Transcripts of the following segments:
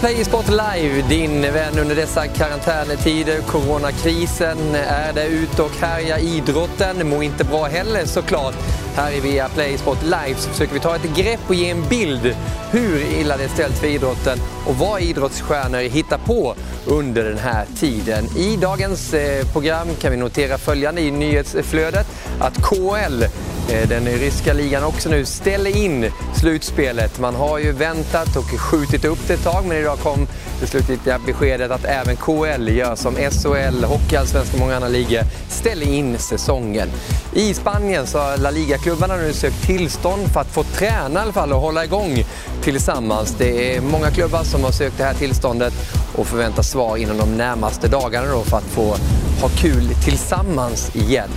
Play Sport Live, din vän under dessa karantäntider. Coronakrisen är det ute och härjar. Idrotten mår inte bra heller såklart. Här i Via Play Sport Live så försöker vi ta ett grepp och ge en bild hur illa det är ställt för idrotten och vad idrottsstjärnor hittar på under den här tiden. I dagens eh, program kan vi notera följande i nyhetsflödet att KL Eh, den ryska ligan också nu ställer in slutspelet. Man har ju väntat och skjutit upp det ett tag men idag kom det slutgiltiga beskedet att även KL gör som SHL, Hockeyallsvenskan och många andra ligor ställer in säsongen. I Spanien så har La Liga-klubbarna nu sökt tillstånd för att få träna i alla fall och hålla igång tillsammans. Det är många klubbar som har sökt det här tillståndet och förväntar svar inom de närmaste dagarna då för att få ha kul tillsammans igen.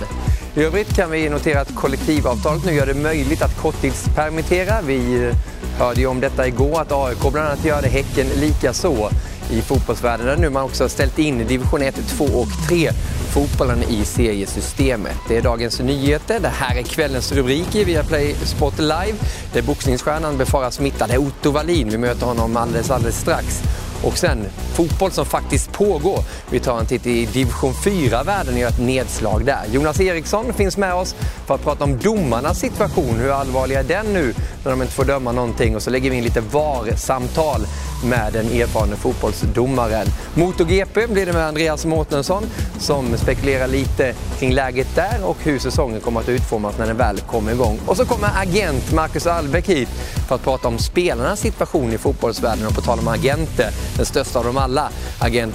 I övrigt kan vi notera att kollektivavtalet nu gör det möjligt att korttidspermittera. Vi eh, hörde ju om detta igår, att AIK bland annat gör det, Häcken lika så i fotbollsvärlden där nu man också har ställt in division 1, 2 och 3 fotbollen i seriesystemet. Det är dagens nyheter. Det här är kvällens rubrik i Viaplay Sport Live. Där boxningsstjärnan befaras smittad är Otto Wallin. Vi möter honom alldeles, alldeles strax. Och sen fotboll som faktiskt pågår. Vi tar en titt i division 4-världen och gör ett nedslag där. Jonas Eriksson finns med oss för att prata om domarnas situation. Hur allvarlig är den nu när de inte får döma någonting? Och så lägger vi in lite VAR-samtal med den erfarne fotbollsdomaren. MotoGP blir det med Andreas Mårtensson som spekulerar lite kring läget där och hur säsongen kommer att utformas när den väl kommer igång. Och så kommer agent Marcus Albeck hit för att prata om spelarnas situation i fotbollsvärlden och på tal om agenter, den största av dem alla, agent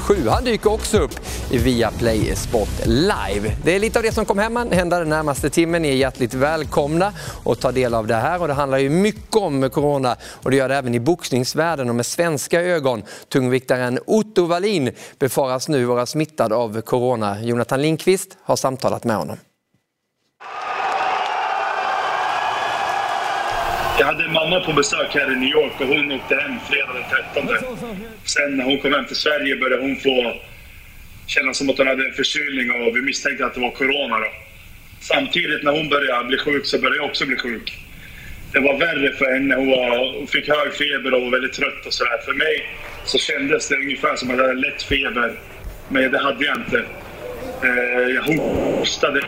007. Han dyker också upp i Viaplay Sport Live. Det är lite av det som kommer hända den närmaste timmen. Ni är hjärtligt välkomna att ta del av det här och det handlar ju mycket om corona och det gör det även i boxningsvärlden och med svenska ögon. Tungviktaren Otto Wallin befaras nu vara smittad av corona. Jonathan Lindqvist har samtalat med honom. Jag hade mamma på besök här i New York och hon åkte hem fredag den 13. Sen när hon kom hem till Sverige började hon få känna som att hon hade en förkylning och vi misstänkte att det var corona. Då. Samtidigt när hon började bli sjuk så började jag också bli sjuk. Det var värre för henne. Hon, var, hon fick hög feber och var väldigt trött och sådär. För mig så kändes det ungefär som att jag hade lätt feber. Men det hade jag inte. Eh, jag hostade,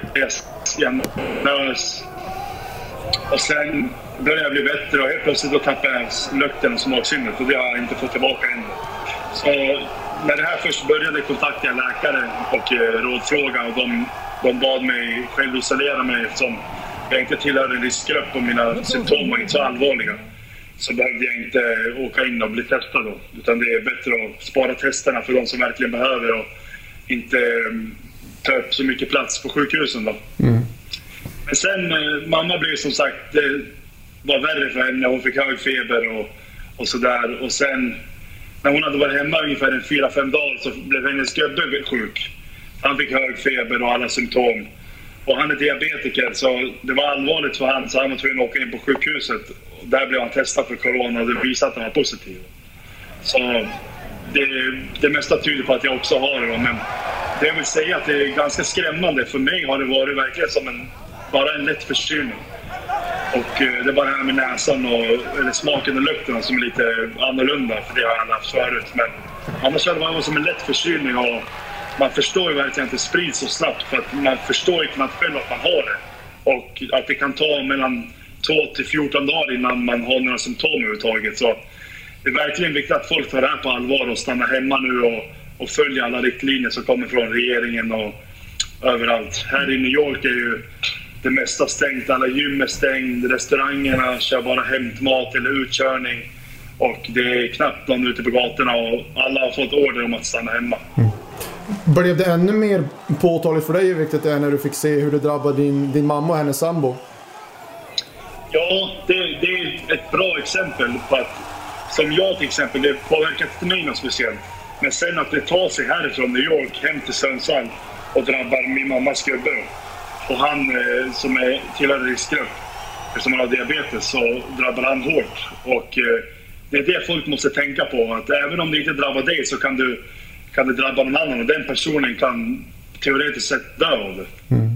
jag nös. Och sen började jag bli bättre och helt plötsligt då tappade jag lukten och smaksinnet och det har jag inte fått tillbaka än. Så när det här först började kontaktade jag läkare och eh, rådfråga och de, de bad mig självisolera mig eftersom jag inte tillhörde en riskgrupp och mina symptom var inte så allvarliga så behövde jag inte eh, åka in och bli testad då. Utan det är bättre att spara testerna för de som verkligen behöver och inte eh, ta upp så mycket plats på sjukhusen då. Mm. Men sen, eh, mamma blev som sagt, det var värre för henne. Hon fick hög feber och, och sådär. Och sen när hon hade varit hemma ungefär en fyra, fem dagar så blev hennes gubbe sjuk. Han fick hög feber och alla symptom. Och han är diabetiker så det var allvarligt för honom så han var tvungen att åka in på sjukhuset. Där blev han testad för corona och det visade att han var positiv. Så det, det mesta tyder på att jag också har det. Men det jag vill säga att det är ganska skrämmande. För mig har det varit verkligen som en, bara en lätt förkylning. Och eh, det är bara det här med näsan och eller smaken och lukten som är lite annorlunda. För det har jag haft förut. Men annars är det bara som en lätt förkylning. Och man förstår ju verkligen att det sprids så snabbt. För att man förstår ju knappt själv att man har det. Och att det kan ta mellan 2 till 14 dagar innan man har några symptom överhuvudtaget. Så det är verkligen viktigt att folk tar det här på allvar och stannar hemma nu och, och följer alla riktlinjer som kommer från regeringen och överallt. Här i New York är ju det mesta stängt. Alla gym är stängda. Restaurangerna kör bara hämtmat eller utkörning. Och det är knappt någon ute på gatorna och alla har fått order om att stanna hemma. Mm. Blev det ännu mer påtagligt för dig hur viktigt det är när du fick se hur det drabbade din, din mamma och hennes sambo? Ja, det, det är ett bra exempel på att som jag till exempel, det påverkar inte mig något speciellt. Men sen att det tar sig härifrån New York hem till Sundsvall och drabbar min mammas gubbe. Och han eh, som är tillhör riskgrupp, eftersom han har diabetes, så drabbar han hårt. Och eh, det är det folk måste tänka på. Att även om det inte drabbar dig så kan, du, kan det drabba någon annan och den personen kan teoretiskt sett dö av det. Mm.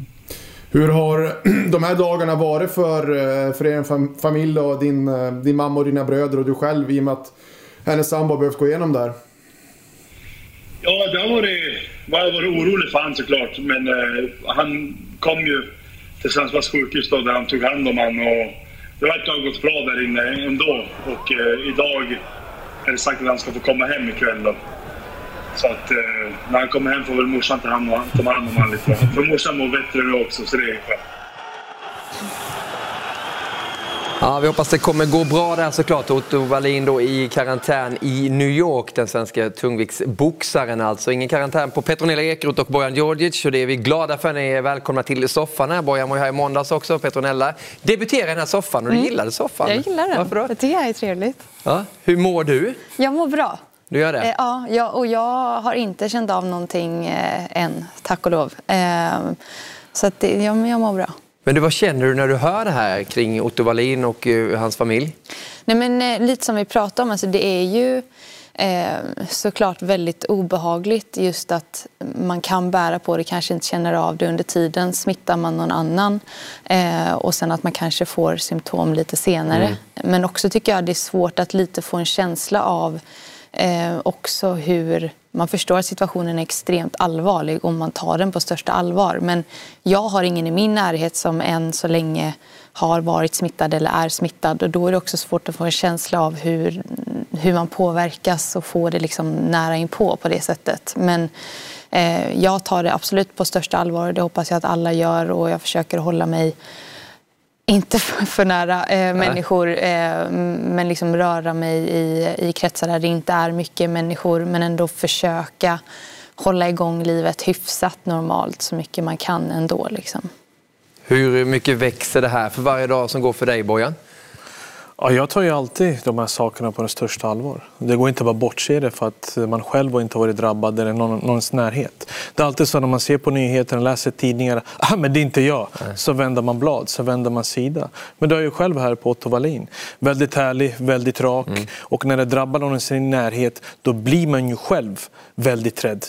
Hur har de här dagarna varit för, eh, för er familj och din, din mamma och dina bröder och du själv i och med att hennes sambo har behövt gå igenom där? Ja, det har varit... Jag har varit orolig för honom såklart, men eh, han kom ju till Sundsvalls sjukhus då, där han tog hand om honom. Och det verkar ha gått bra där inne ändå. Och eh, idag är det sagt att han ska få komma hem ikväll. Då. Så att eh, när han kommer hem får väl morsan ta hand om, honom lite. För morsan mår bättre nu också, så det är skönt. Ja, vi hoppas det kommer gå bra där såklart. Otto Wallin då i karantän i New York, den svenska tungviktsboxaren alltså. Ingen karantän på Petronella Ekeroth och Bojan Djordjic så det är vi glada för. Ni är välkomna till soffan här. Bojan var ju här i måndags också. Petronella debuterade i den här soffan och du mm. gillade soffan. Jag gillar den. Varför då? Jag tycker det är trevligt. Ja. Hur mår du? Jag mår bra. Du gör det? Eh, ja, jag, och jag har inte känt av någonting eh, än, tack och lov. Eh, så att det, jag, jag mår bra. Men du, vad känner du när du hör det här kring Otto Wallin och uh, hans familj? Nej, men, eh, lite som vi pratade om, alltså, det är ju eh, såklart väldigt obehagligt just att man kan bära på det, kanske inte känner av det under tiden. Smittar man någon annan eh, och sen att man kanske får symptom lite senare. Mm. Men också tycker jag det är svårt att lite få en känsla av eh, också hur man förstår att situationen är extremt allvarlig och man tar den på största allvar. Men jag har ingen i min närhet som än så länge har varit smittad eller är smittad. Och då är det också svårt att få en känsla av hur, hur man påverkas och få det liksom nära inpå på det sättet. Men eh, jag tar det absolut på största allvar. Det hoppas jag att alla gör och jag försöker hålla mig inte för, för nära eh, människor eh, men liksom röra mig i, i kretsar där det inte är mycket människor men ändå försöka hålla igång livet hyfsat normalt så mycket man kan ändå. Liksom. Hur mycket växer det här för varje dag som går för dig Bojan? Ja, jag tar ju alltid de här sakerna på det största allvar. Det går inte att bara bortse det för att man själv har inte varit drabbad eller någon, någons närhet. Det är alltid så när man ser på nyheterna, läser tidningar, ah, men det är inte jag. Nej. Så vänder man blad, så vänder man sida. Men du är ju själv här på Otto Wallin. Väldigt härlig, väldigt rak. Mm. Och när det drabbar någon i sin närhet, då blir man ju själv väldigt rädd.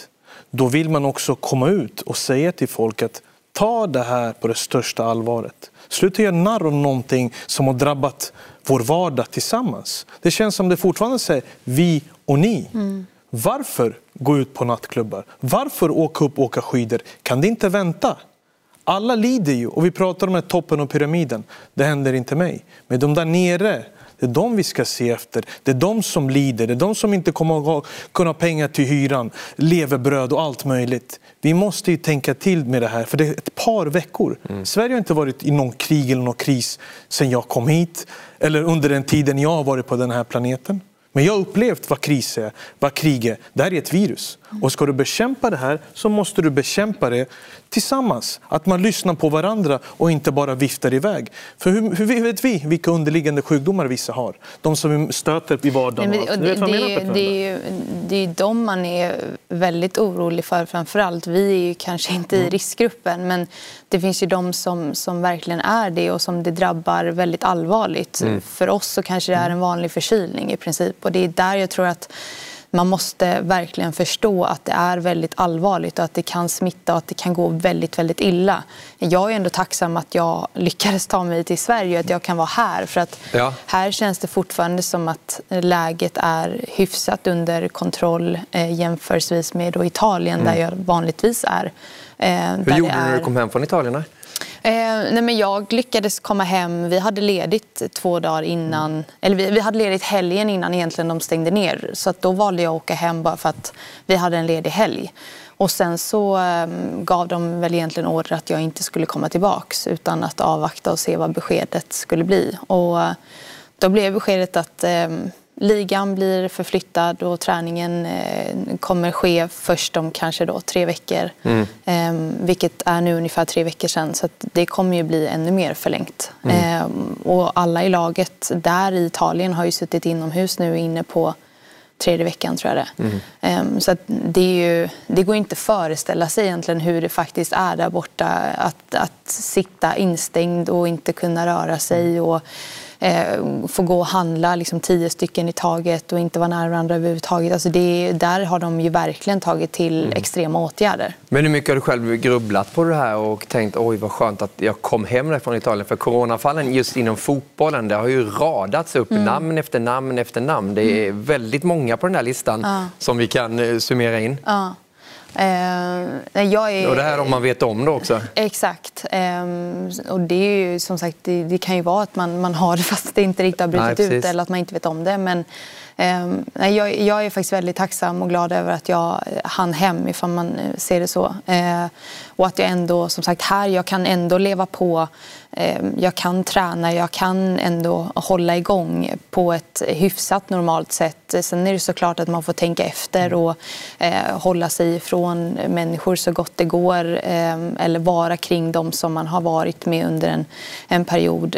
Då vill man också komma ut och säga till folk att ta det här på det största allvaret. Sluta göra narr om någonting som har drabbat vår vardag tillsammans. Det känns som det fortfarande säger vi och ni. Mm. Varför gå ut på nattklubbar? Varför åka upp och åka skidor? Kan det inte vänta? Alla lider ju och vi pratar om toppen av pyramiden. Det händer inte mig. Men de där nere det är de vi ska se efter. Det är de som lider. Det är de som inte kommer att kunna ha pengar till hyran, levebröd och allt möjligt. Vi måste ju tänka till med det här, för det är ett par veckor. Mm. Sverige har inte varit i någon krig eller någon kris sedan jag kom hit eller under den tiden jag har varit på den här planeten. Men jag har upplevt vad kris är, vad krig är. Det här är ett virus. Och ska du bekämpa det här så måste du bekämpa det tillsammans. Att man lyssnar på varandra och inte bara viftar iväg. För hur, hur vet vi vilka underliggande sjukdomar vissa har? De som stöter i vardagen. Nej, men, det, det, det, är ju, det är de man är väldigt orolig för framförallt. Vi är ju kanske inte mm. i riskgruppen men det finns ju de som, som verkligen är det och som det drabbar väldigt allvarligt. Mm. För oss så kanske det är en vanlig förkylning i princip och det är där jag tror att man måste verkligen förstå att det är väldigt allvarligt och att det kan smitta och att det kan gå väldigt, väldigt illa. Jag är ändå tacksam att jag lyckades ta mig till Sverige och att jag kan vara här. För att ja. här känns det fortfarande som att läget är hyfsat under kontroll eh, jämförelsevis med då Italien mm. där jag vanligtvis är. Eh, Hur gjorde du när du kom hem från Italien? Eh, nej men jag lyckades komma hem. Vi hade ledigt två dagar innan. Mm. Eller vi, vi, hade ledigt helgen innan egentligen de stängde ner. Så då valde jag att åka hem bara för att vi hade en ledig helg. Och sen så eh, gav de väl egentligen order att jag inte skulle komma tillbaks utan att avvakta och se vad beskedet skulle bli. Och då blev beskedet att eh, ligan blir förflyttad och träningen eh, kommer ske först om kanske då tre veckor. Mm. Eh, vilket är nu ungefär tre veckor sedan så det kommer ju bli ännu mer förlängt. Mm. Eh, och alla i laget där i Italien har ju suttit inomhus nu inne på tredje veckan tror jag det mm. Ehm, Så det, ju, det går inte att föreställa sig egentligen hur det faktiskt är där borta. Att, att sitta instängd och inte kunna röra sig. Och, eh, få gå och handla liksom tio stycken i taget och inte vara nära varandra överhuvudtaget. Alltså det, där har de ju verkligen tagit till mm. extrema åtgärder. Men hur mycket har du själv grubblat på det här och tänkt oj vad skönt att jag kom hem från Italien? För coronafallen just inom fotbollen, det har ju radats upp mm. namn efter namn efter namn. Det är mm. väldigt många på den här listan ja. som vi kan eh, summera in. Ja. Eh, jag är, och det här om man vet om det också? Exakt. Eh, och det är ju som sagt, det, det, kan ju vara att man, man har det fast det inte riktigt har brutit Nej, ut eller att man inte vet om det. Men jag, jag, är faktiskt väldigt tacksam och glad över att jag hann hem ifall man ser det så. Eh, och att jag ändå, som sagt, här, jag kan ändå leva på Ehm, jag kan träna, jag kan ändå hålla igång på ett hyfsat normalt sätt. Sen är det såklart att man får tänka efter och eh, hålla sig ifrån människor så gott det går eh, eller vara kring dem som man har varit med under en, en period.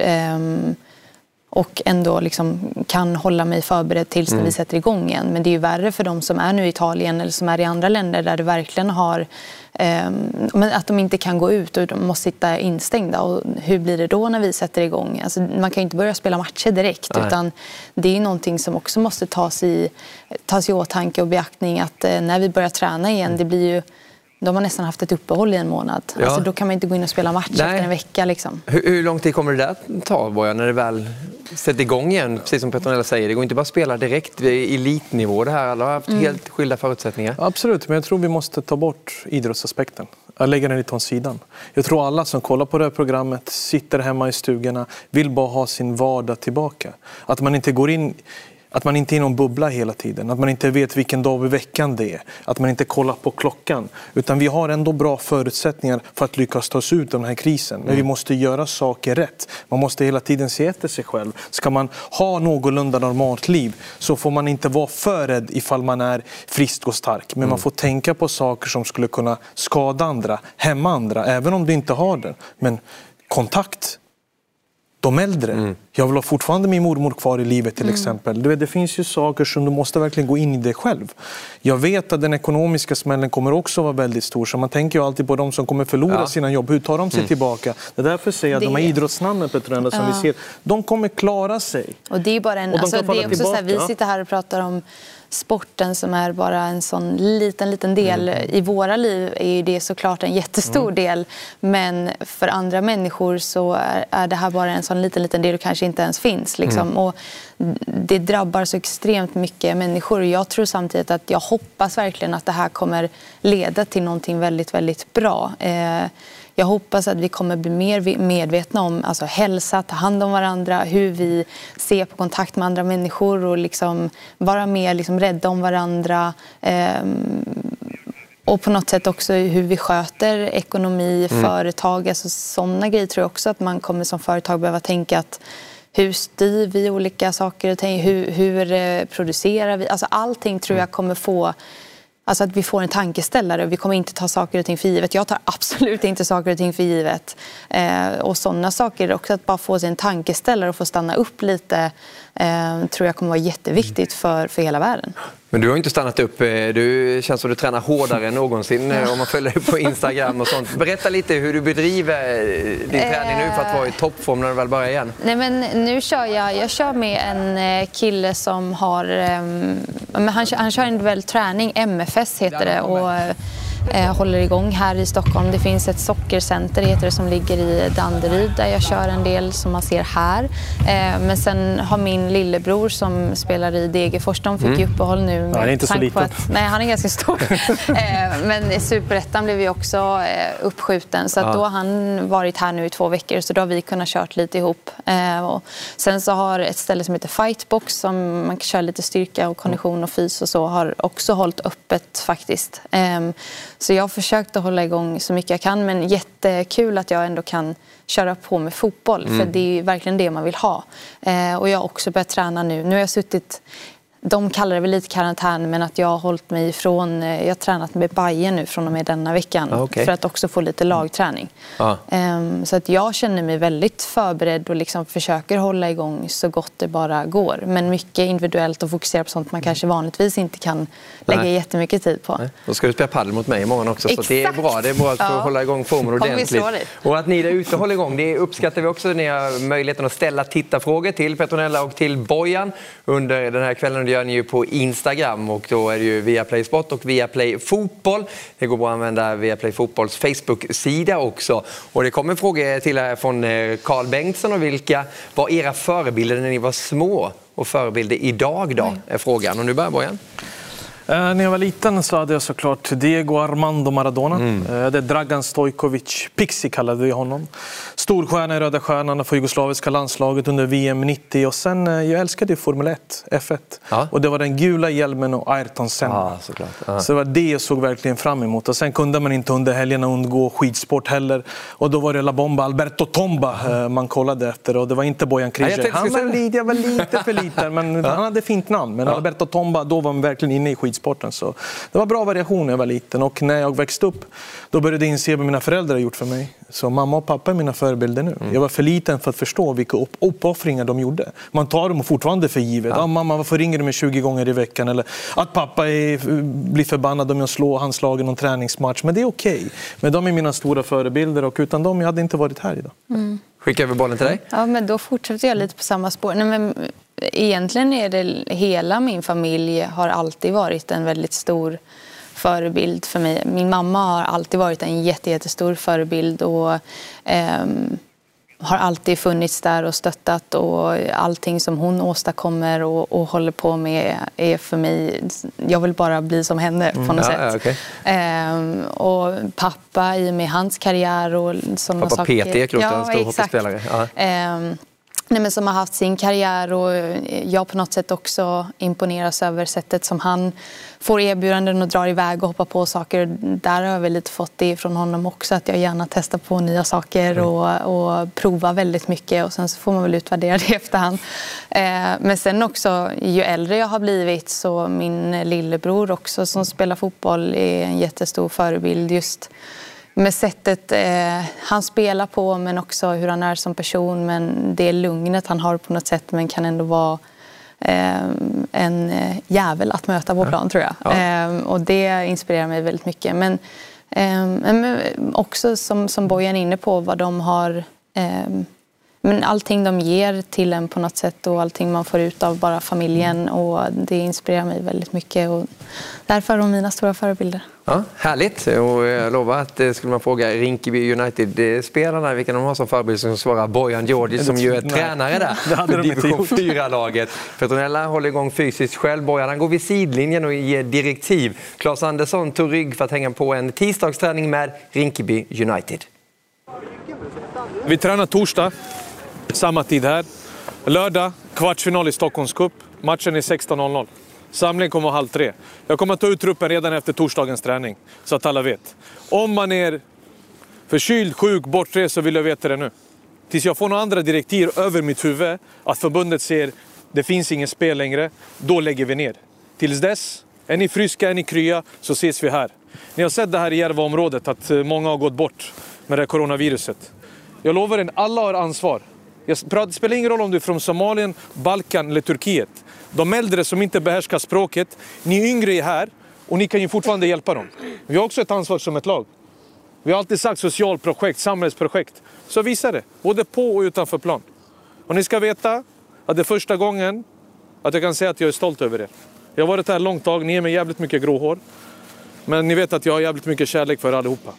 Och ändå liksom kan hålla mig förberedd tills mm. vi sätter igång igen. Men det är ju värre för de som är nu i Italien eller som är i andra länder där det verkligen har eh, att de inte kan gå ut och de måste sitta instängda. Och hur blir det då när vi sätter igång? Alltså, man kan ju inte börja spela matcher direkt Nej. utan det är någonting som också måste tas i, tas i åtanke och beaktning att eh, när vi börjar träna igen, det blir ju de har nästan haft ett uppehåll i en månad. Ja. Alltså, då kan man inte gå in och spela match Nej. efter en vecka. Liksom. Hur, hur, lång tid kommer det där ta, Boja, när det väl sätter igång igen? Precis som Petronella säger, det går inte bara att spela direkt i elitnivå. Det här. Alla har haft mm. helt skilda förutsättningar. Absolut, men jag tror vi måste ta bort idrottsaspekten. Jag lägger den lite åt sidan. Jag tror alla som kollar på det här programmet, sitter hemma i stugorna, vill bara ha sin vardag tillbaka. Att man inte går in att man inte är i någon bubbla hela tiden, att man inte vet vilken dag i veckan det är, att man inte kollar på klockan. Utan vi har ändå bra förutsättningar för att lyckas ta oss ut ur den här krisen. Men vi mm. måste göra saker rätt. Man måste hela tiden se efter sig själv. Ska man ha någorlunda normalt liv så får man inte vara för rädd ifall man är frisk och stark. Men man mm. får tänka på saker som skulle kunna skada andra, hämma andra, även om du inte har det. Men kontakt de äldre. Mm. Jag vill ha fortfarande min mormor kvar i livet till mm. exempel. Du vet, det finns ju saker som du måste verkligen gå in i dig själv. Jag vet att den ekonomiska smällen kommer också vara väldigt stor. Så man tänker ju alltid på de som kommer förlora ja. sina jobb. Hur tar de sig mm. tillbaka? Det är därför säger jag att de här idrottsnamnen Petrona, som ja. vi ser, de kommer klara sig. Och det är bara en, alltså, det är också så här, vi sitter här och pratar om sporten som är bara en sån liten, liten del mm. i våra liv är det såklart en jättestor mm. del. Men för andra människor så är, är, det här bara en sån liten, liten del och kanske inte ens finns. Liksom. Mm. Och det drabbar så extremt mycket människor. Jag tror samtidigt att jag hoppas verkligen att det här kommer leda till någonting väldigt, väldigt bra. Eh, jag hoppas att vi kommer bli mer medvetna om alltså, hälsa, ta hand om varandra, hur vi ser på kontakt med andra människor och liksom vara mer liksom, rädda om varandra. Eh, och på något sätt också hur vi sköter ekonomi, mm. företag. Alltså, sådana grejer tror jag också att man kommer som företag behöva tänka att hur styr vi olika saker? Hur, hur eh, producerar vi? Alltså allting tror jag kommer få Alltså att vi får en tankeställare. Vi kommer inte ta saker och ting för givet. Jag tar absolut inte saker och ting för givet. Eh, och sådana saker. Också att bara få sig en tankeställare och få stanna upp lite eh, tror jag kommer vara jätteviktigt för, för hela världen. Men du har inte stannat upp. Eh, du känns som du tränar hårdare än någonsin eh, om man följer dig på Instagram och sånt. Berätta lite hur du bedriver eh, din träning nu för att vara i toppform när du väl börjar igen. Nej, men nu kör jag, jag kör med en kille som har... Han, han kör individuell träning, MFS heter det. Och, eh, håller igång här i Stockholm. Det finns ett sockercenter heter det, som ligger i Danderyd där jag kör en del som man ser här. Eh, men sen har min lillebror som spelar i Degerfors, de fick mm. ju uppehåll nu. Ja, han är inte så liten. Att, nej, han är ganska stor. eh, men Superettan blev ju också eh, uppskjuten så att ja. då har han varit här nu i två veckor så då har vi kunnat kört lite ihop. Eh, och sen så har ett ställe som heter Fightbox som man kan köra lite styrka och kondition och fys och så har också hållit öppet faktiskt. Så jag har försökt att hålla igång så mycket jag kan men jättekul att jag ändå kan köra på med fotboll mm. för det är verkligen det man vill ha. Eh, och jag har också börjat träna nu. Nu har jag suttit de kallar det väl lite karantän men att jag har hållit mig ifrån, eh, jag har tränat med Bayern nu från och med denna veckan Ah, okej. för att också få lite lagträning. Ja. Ehm, Så att jag känner mig väldigt förberedd och liksom försöker hålla igång så gott det bara går. Men mycket individuellt och fokusera på sånt man kanske vanligtvis inte kan lägga Nej. jättemycket tid på. Då ska du spela padel mot mig imorgon också. Så det är Exakt. bra. Det är bra att få Ja. hålla igång formen ordentligt. Och att ni där ute håller igång, det uppskattar vi också. Ni har möjligheten att ställa tittarfrågor till Petronella och till Bojan under den här kvällen. Det gör ni ju på Instagram och då är det ju Viaplay Sport och Viaplay Fotboll. Det går bra att använda Viaplay Fotbolls Facebook-sida också. Och det kommer frågor till er från eh, Carl Bengtsson och vilka var era förebilder när ni var små? Och förebilder idag då, är frågan. Och nu börjar Bojan. Eh, när jag var liten så hade jag såklart Diego Armando Maradona. Mm. Eh, det är Dragan Stojkovic, Pixi kallade vi honom. Storstjärna i Röda Stjärnan för jugoslaviska landslaget under VM 90. Och sen, eh, jag älskade ju Formel 1, F1. Ja. Och det var den gula hjälmen och Ayrton Senna. Ja, såklart. Ja. Så det var det jag såg verkligen fram emot. Och sen kunde man inte under helgerna undgå skidsport heller. Och då var det La Bomba, Alberto Tomba eh, man kollade efter. Och det var inte Bojan Ja, Krejci. Han var lite, jag var lite för liten, men han hade fint namn. Men Alberto Tomba, då var man verkligen inne i skidsporten. Så det var bra variation när jag var liten. Och när jag växte upp, då började jag inse vad mina föräldrar har gjort för mig. Så mamma och pappa är mina förebilder nu. Jag var för liten för att förstå vilka upp- uppoffringar de gjorde. Man tar dem fortfarande för givet. Ja. mamma, varför ringer du mig 20 gånger i veckan? Eller att pappa är, blir förbannad om jag slår hans lag i någon träningsmatch. Men det är okej. Men de är mina stora förebilder och utan dem jag hade inte varit här idag. Skicka över bollen till dig. Ja, men då fortsätter jag lite på samma spår. Nej, men egentligen är det hela min familj har alltid varit en väldigt stor förebild för mig. Min mamma har alltid varit en jätte, jättestor förebild och ehm, har alltid funnits där och stöttat och allting som hon åstadkommer och, och håller på med är för mig, jag vill bara bli som henne på något Ja, sätt. ja, okej. Ehm, och pappa i och med hans karriär och sådana Pappa saker. Peter Ekroth, en stor exakt. hockeyspelare. Ja. Ehm, nej, men som har haft sin karriär och jag på något sätt också imponeras över sättet som han får erbjudanden och drar iväg och hoppar på saker. Där har jag väl lite fått det från honom också, att jag gärna testar på nya saker Mm. och, och provar väldigt mycket och sen så får man väl utvärdera det i efterhand. Ehm, men sen också, ju äldre jag har blivit så min lillebror också som spelar fotboll är en jättestor förebild just med sättet eh, han spelar på men också hur han är som person. Men det lugnet han har på något sätt men kan ändå vara eh, en eh, jävel att möta på plan tror jag. Ja. Eh, och det inspirerar mig väldigt mycket. Men, eh, men också som, som Bojan är inne på vad de har eh, men allting de ger till en på något sätt och allting man får ut av bara familjen och det inspirerar mig väldigt mycket och därför är de mina stora förebilder. Ja, härligt. Och jag lovar att eh, skulle man fråga Rinkeby United-spelarna vilka de har som förebild så svarar Bojan Georgi som ju är Nej. tränare där för division gjort. 4-laget. Petronella håller igång fysiskt själv. Bojan han går vid sidlinjen och ger direktiv. Claes Andersson tog rygg för att hänga på en tisdagsträning med Rinkeby United. Vi tränar torsdag, samma tid här. Lördag, kvartsfinal i Stockholms Cup. Matchen är 16.00. Samling kommer halv tre. Jag kommer att ta ut truppen redan efter torsdagens träning, så att alla vet. Om man är förkyld, sjuk, bortrest så vill jag veta det nu. Tills jag får några andra direktiv över mitt huvud, att förbundet säger det finns inget spel längre, då lägger vi ner. Tills dess, är ni friska, är ni krya, så ses vi här. Ni har sett det här i Järvaområdet, att eh, många har gått bort med det här coronaviruset. Jag lovar er, alla har ansvar. Det spelar ingen roll om du är från Somalien, Balkan eller Turkiet. De äldre som inte behärskar språket, ni yngre är här och ni kan ju fortfarande hjälpa dem. Vi har också ett ansvar som ett lag. Vi har alltid sagt socialprojekt, samhällsprojekt. Så visa det, både på och utanför plan. Och ni ska veta att det är första gången att jag kan säga att jag är stolt över er. Jag har varit här långt tag, ni ger mig jävligt mycket gråhår. Men ni vet att jag har jävligt mycket kärlek för er allihopa.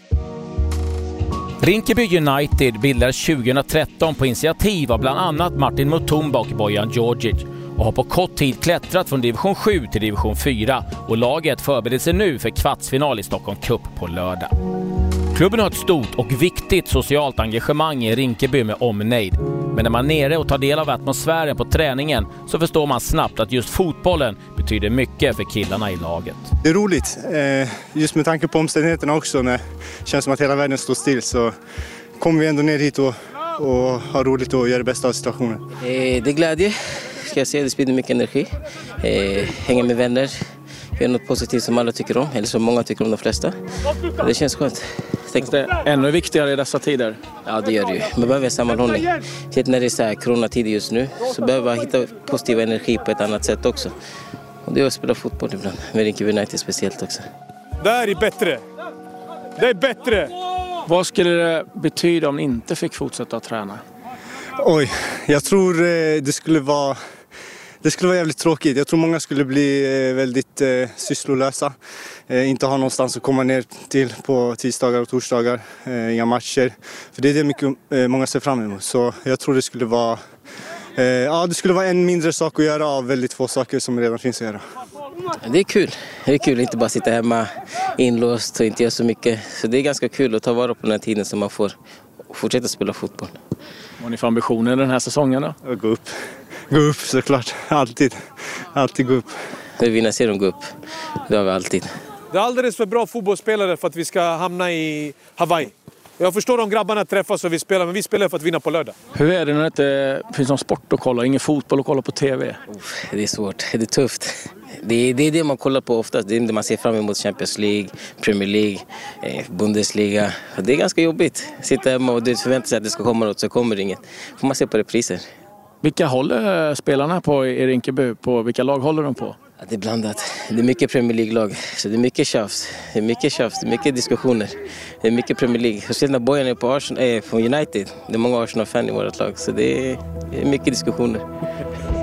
Rinkeby United bildades 2013 på initiativ av bland annat Martin Mutumba och Bojan Djordjic och har på kort tid klättrat från division 7 till division 4 och laget förbereder sig nu för kvartsfinal i Stockholm Cup på lördag. Klubben har ett stort och viktigt socialt engagemang i Rinkeby med omnejd. Men när man är nere och tar del av atmosfären på träningen så förstår man snabbt att just fotbollen betyder mycket för killarna i laget. Det är roligt, eh, just med tanke på omständigheterna också. När det känns som att hela världen står still så kommer vi ändå ner hit och, och har roligt och gör det bästa av situationen. Eh, Det är glädje. ska jag säga. Det sprider mycket energi. Eh, hänga med vänner. Göra något positivt som alla tycker om, eller som många tycker om de flesta. Det känns skönt. Tänk det ännu viktigare i dessa tider. Ja, det gör det ju. Man behöver sammanhållning. Speciellt när det är så här coronatider just nu så behöver man hitta positiv energi på ett annat sätt också. Och det är att spela fotboll ibland, med Rinkeby United speciellt också. Det här är bättre. Det är bättre. Vad skulle det betyda om ni inte fick fortsätta att träna? Oj, jag tror eh, det skulle vara det skulle vara jävligt tråkigt. Jag tror många skulle bli eh, väldigt eh, sysslolösa. Eh, inte ha någonstans att komma ner till på tisdagar och torsdagar. Eh, inga matcher. För det är det mycket, eh, många ser fram emot. Så jag tror det skulle vara eh, ja, det skulle vara en mindre sak att göra av väldigt få saker som redan finns att göra. Det är kul. Det är kul att inte bara sitta hemma inlåst och inte göra så mycket. Så det är ganska kul att ta vara på den här tiden som man får fortsätta spela fotboll. Vad har ni för ambitioner den här säsongen då? Att gå upp. Gå upp såklart. Alltid. Alltid gå upp. Vi vinner serien gå upp. Det har vi alltid. Det är alldeles för bra fotbollsspelare för att vi ska hamna i Hawaii. Jag förstår om grabbarna träffas och vi spelar, men vi spelar för att vinna på lördag. Hur är det när det inte finns någon sport att kolla, ingen fotboll att kolla på TV? Det är svårt. Det är tufft. Det är, det är det man kollar på oftast. Det är det man ser fram emot. Champions League, Premier League, eh, Bundesliga. Det är ganska jobbigt. Sitta hemma och förvänta sig att det ska komma något så kommer det inget. får man se på repriser. Vilka håller spelarna på i Rinkeby? På vilka lag håller de på? Ja, det är blandat. Det är mycket Premier League-lag. Så det är mycket tjafs. Det är mycket tjafs, det är mycket diskussioner. Det är mycket Premier League. Speciellt när Bojan är på, Arsenal, äh, på United. Det är många Arsenal-fan i vårt lag. Så det är, det är mycket diskussioner.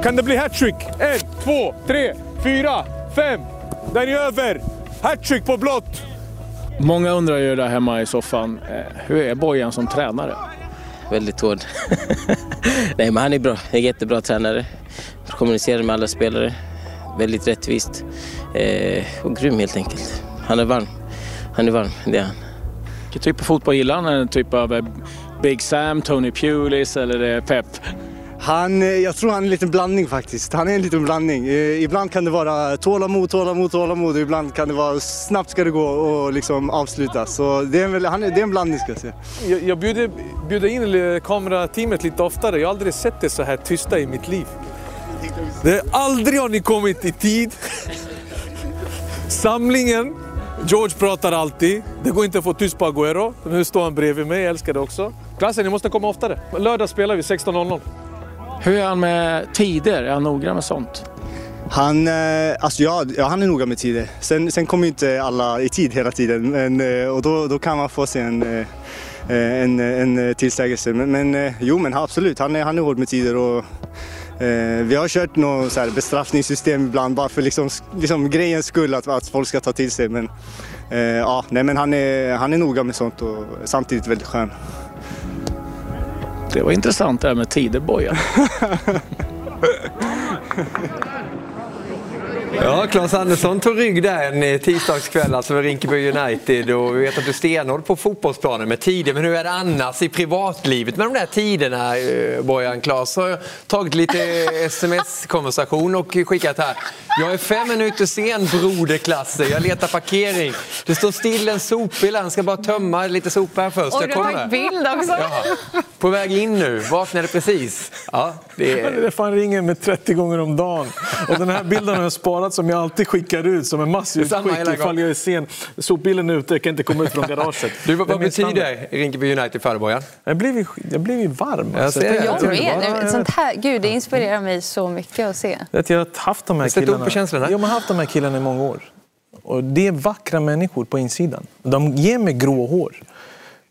Kan det bli hattrick? En, två, tre, fyra, fem. Den är över! Hattrick på blått! Många undrar ju där hemma i soffan, eh, hur är Bojan som tränare? Väldigt hård. Nej, men han är bra. En jättebra tränare. Kommunicerar med alla spelare. Väldigt rättvist. Eh, och grym helt enkelt. Han är varm. Han är varm, det är han. Vilken typ av fotboll gillar han? En typ av eh, Big Sam, Tony Pulis eller eh, Pep? Han, eh, jag tror han är en liten blandning faktiskt. Han är en liten blandning. Eh, ibland kan det vara tålamod, tålamod, tålamod och ibland kan det vara snabbt ska det gå och liksom avsluta. Så det är en, han är, det är en blandning ska jag säga. Jag, jag bjuder, bjuder in kamerateamet lite oftare. Jag har aldrig sett det så här tysta i mitt liv. Det, aldrig har ni kommit i tid. Samlingen. George pratar alltid. Det går inte att få tyst på Agüero. Nu står han bredvid mig, jag älskar det också. Klassen, ni måste komma oftare. Lördag spelar vi 16.00. Hur är han med tider? Är han noggrann med sånt? Han, eh, alltså ja, ja, han är noga med tider. Sen, sen kommer inte alla i tid hela tiden men, eh, och då, då kan man få sig en, eh, en, en tillsägelse. Men, men jo, men absolut, han är, han är hård med tider. Och, eh, vi har kört något så här bestraffningssystem ibland bara för liksom, liksom grejens skull att, att folk ska ta till sig. Men, eh, ja, nej, men han, är, han är noga med sånt och samtidigt väldigt skön. Det var intressant det här med Tideboja. Ja, Claes Andersson tog rygg där en tisdagskväll alltså med Rinkeby United och vi vet att du är stenhård på fotbollsplanen med tider. Men hur är det annars i privatlivet med de där tiderna? eh, Bojan Claes har tagit lite sms-konversation och skickat här. Jag är fem minuter sen broderklasser, jag letar parkering. Det står still en sopbil han ska bara tömma lite sopor här först. Och Jag du har kommer. tagit bild också. Ja. På väg in nu, vaknade precis. Ja, det är... Det fan ringer med 30 gånger om dagen. Och den här bilden har jag sparat som jag alltid skickar ut som en massutskick ifall jag är sen. Sopbilen är ute, jag kan inte komma ut från garaget. Du, vad vad betyder Rinkeby United för dig? Jag blir ju- jag blir ju varm. Jag alltså. Jag Ja, med. Sånt här, gud, det inspirerar mig så mycket att se. Att jag har haft de här killarna. på känslorna. Jag har haft de här killarna i många år. Och det är vackra människor på insidan. De ger mig grå hår.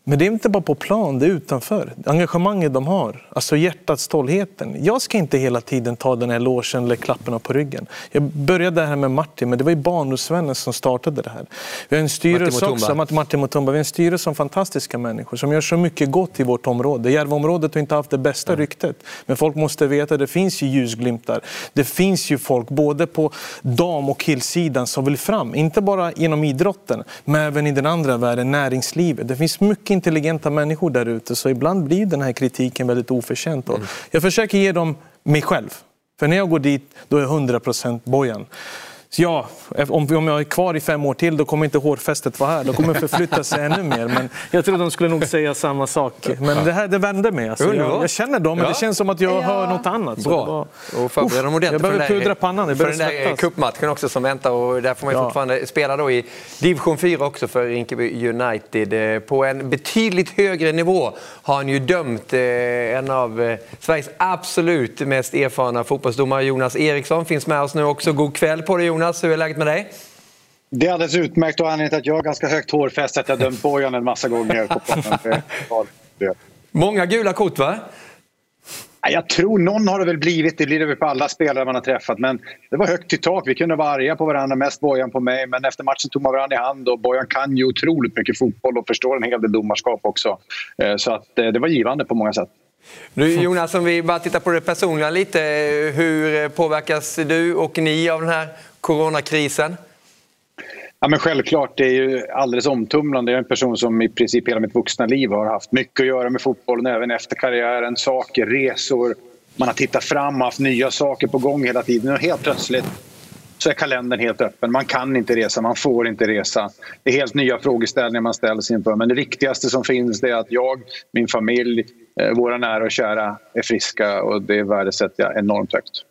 Men det är inte bara på plan, det är utanför. Engagemanget de har, alltså hjärtat, stoltheten. Jag ska inte hela tiden ta den här logen eller klapparna på ryggen. Jag började det här med Martin, men det var ju barndomsvännen som startade det här. Vi har en styrelse Martin också, Martin Mutumba. Vi har en styrelse som fantastiska människor som gör så mycket gott i vårt område. Järvaområdet har inte haft det bästa ryktet. Men folk måste veta att det finns ju ljusglimtar. Det finns ju folk både på dam och killsidan som vill fram. Inte bara genom idrotten, men även i den andra världen, näringslivet. Det finns mycket intelligenta människor där ute. Så ibland blir den här kritiken väldigt oförtjänt. Och Jag försöker ge dem mig själv. För när jag går dit, då är jag 100% Bojan. Ja, om, om jag är kvar i fem år till då kommer inte hårfästet vara här. Då kommer förflytta sig ännu mer. Men jag tror de skulle nog säga samma sak. Men det här det vände mig. Alltså, jag, jag, känner dem, men det känns som att jag ja. hör något annat. Bra. Var, och förbereda dem ordentligt jag behöver pudra pannan. Jag för den där cupmatchen också som väntar. Och där får man ju ja. fortfarande spela då i division 4 också för Rinkeby United. Eh, på en betydligt högre nivå har han ju dömt eh, en av eh, Sveriges absolut mest erfarna fotbollsdomare. Jonas Eriksson finns med oss nu också. God kväll på dig Jonas. Jonas, hur är läget med dig? Det är alldeles utmärkt och anledningen till att jag har ganska högt hårfäste att jag dömt Bojan en massa gånger. Många gula kort va? Jag tror någon har det väl blivit, det blir det väl på alla spelare man har träffat. Men det var högt i tak, vi kunde vara arga på varandra, mest Bojan på mig. Men efter matchen tog man varandra i hand och Bojan kan ju otroligt mycket fotboll och förstår en hel del domarskap också. Eh, så att eh, det var givande på många sätt. Nu, Jonas, om vi bara tittar på det personliga lite. Hur påverkas du och ni av den här coronakrisen? Ja, men självklart, det är ju alldeles omtumlande. Jag är en person som i princip hela mitt vuxna liv har haft mycket att göra med fotbollen, även efter karriären. Saker, resor, man har tittat fram och haft nya saker på gång hela tiden. Och helt plötsligt så är kalendern helt öppen. Man kan inte resa, man får inte resa. Det är helt nya frågeställningar man ställs inför. Men det viktigaste som finns är att jag, min familj, eh, våra nära och kära är friska och det värdesätter jag enormt högt.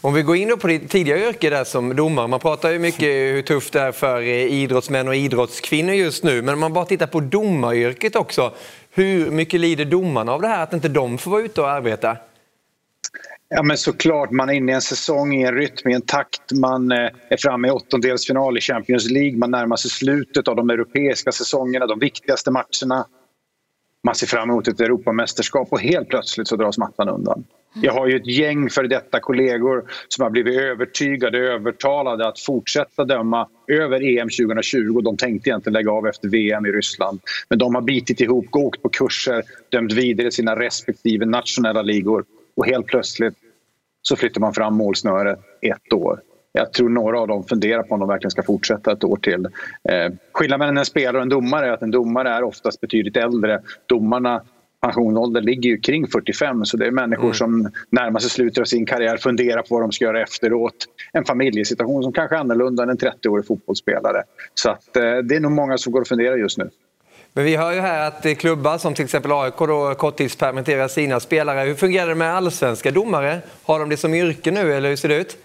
Om vi går in på ditt tidigare yrke där som domare. Man pratar ju mycket hur tufft det är för eh, idrottsmän och idrottskvinnor just nu. Men om man bara tittar på domaryrket också. Hur mycket lider domarna av det här att inte de får vara ute och arbeta? Ja men såklart, man är inne i en säsong, i en rytm, i en takt. Man eh, är framme i åttondelsfinal i Champions League. Man närmar sig slutet av de europeiska säsongerna, de viktigaste matcherna. Man ser fram emot ett Europamästerskap och helt plötsligt så dras mattan undan. Jag har ju ett gäng för detta kollegor som har blivit övertygade, övertalade att fortsätta döma över EM 2020. De tänkte egentligen lägga av efter VM i Ryssland. Men de har bitit ihop, åkt på kurser, dömt vidare sina respektive nationella ligor och helt plötsligt så flyttar man fram målsnöret ett år. Jag tror några av dem funderar på om de verkligen ska fortsätta ett år till. Eh, skillnaden mellan en spelare och en domare är att en domare är oftast betydligt äldre. Domarna pensionsåldern ligger ju kring 45 så det är människor mm. som närmar sig slutet av sin karriär funderar på vad de ska göra efteråt. En familjesituation som kanske är annorlunda än en 30-årig fotbollsspelare. Så att, eh, det är nog många som går och funderar just nu. Men vi hör ju här att klubbar som till exempel AIK då korttidspermitterar sina spelare. Hur fungerar det med allsvenska domare? Har de det som yrke nu eller hur ser det ut?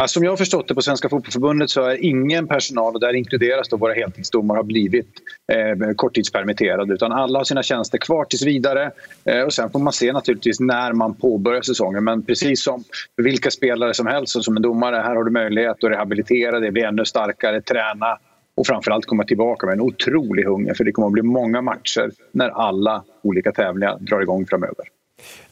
Alltså, som jag har förstått det på Svenska Fotbollförbundet så är ingen personal, och där inkluderas då våra heltidsdomare, har blivit eh, korttidspermitterade utan alla har sina tjänster kvar tills vidare. Eh, och sen får man se naturligtvis när man påbörjar säsongen. Men precis som för vilka spelare som helst och som en domare, här har du möjlighet att rehabilitera dig, bli ännu starkare, träna och framförallt komma tillbaka med en otrolig hunger för det kommer att bli många matcher när alla olika tävlingar drar igång framöver.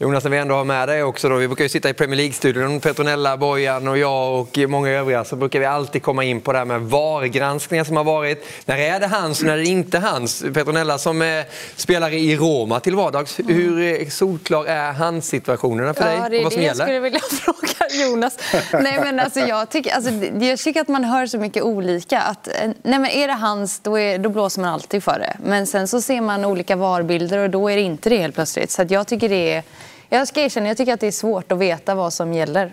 Jonas, när vi ändå har med dig också då, vi brukar ju sitta i Premier League-studion, Petronella, Bojan och jag och många övriga, så brukar vi alltid komma in på det här med VAR-granskningar som har varit. När är det hans och när är det inte hans? Petronella som är spelare i Roma till vardags, mm. hur solklar är hans situationerna för ja, dig och vad som det gäller? Jag skulle vilja fråga Jonas. nej, men alltså, jag, tycker, alltså, jag tycker att man hör så mycket olika. Att, nej, men är det hans, då, är, då blåser man alltid för det. Men sen så ser man olika VAR-bilder och då är det inte det helt plötsligt. Så jag tycker det är jag ska erkänna, jag tycker att det är svårt att veta vad som gäller.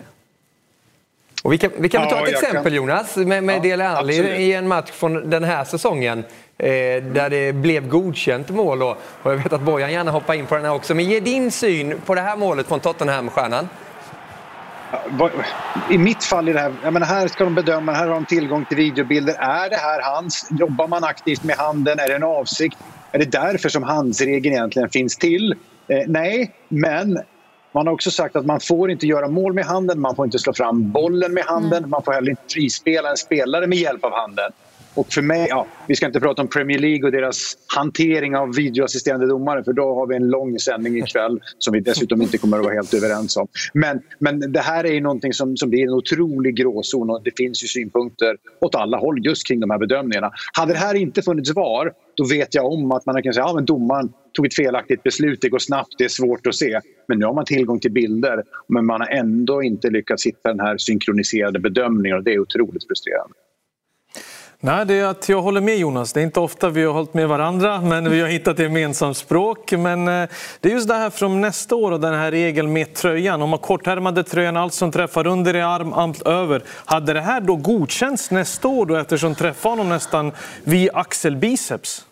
Och vi kan, vi kan ja, ta ett exempel kan... Jonas med, med ja, Dele Alli i en match från den här säsongen. Eh, där det blev godkänt mål. Och, och jag vet att Bojan gärna hoppar in på den här också. Men ge din syn på det här målet från Tottenham-stjärnan. I mitt fall, i det här, jag menar, här ska de bedöma, här har de tillgång till videobilder. Är det här hans? Jobbar man aktivt med handen? Är det en avsikt? Är det därför som handsregeln egentligen finns till? Eh, nej, men man har också sagt att man får inte göra mål med handen, man får inte slå fram bollen med handen, mm. man får heller inte frispela en spelare med hjälp av handen. Och för mig, ja, vi ska inte prata om Premier League och deras hantering av videoassisterande domare för då har vi en lång sändning ikväll som vi dessutom inte kommer att vara helt överens om. Men, men det här är ju någonting som, som blir en otrolig gråzon och det finns ju synpunkter åt alla håll just kring de här bedömningarna. Hade det här inte funnits VAR, då vet jag om att man kan säga att ja, domaren tog ett felaktigt beslut, det går snabbt, det är svårt att se. Men nu har man tillgång till bilder men man har ändå inte lyckats hitta den här synkroniserade bedömningen och det är otroligt frustrerande. Nej, det är att jag håller med Jonas. Det är inte ofta vi har hållit med varandra, men vi har hittat ett gemensamt språk. Men eh, det är just det här från nästa år och den här regeln med tröjan. Om man kortärmade tröjan, allt som träffar under i arm, allt över. Hade det här då godkänts nästa år då eftersom träffar honom nästan vid axelbiceps?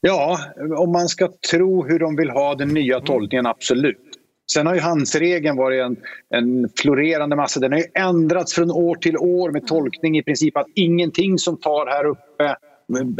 Ja, om man ska tro hur de vill ha den nya tolkningen, absolut. Sen har ju handsregeln varit en, en florerande massa. Den har ju ändrats från år till år med tolkning i princip att ingenting som tar här uppe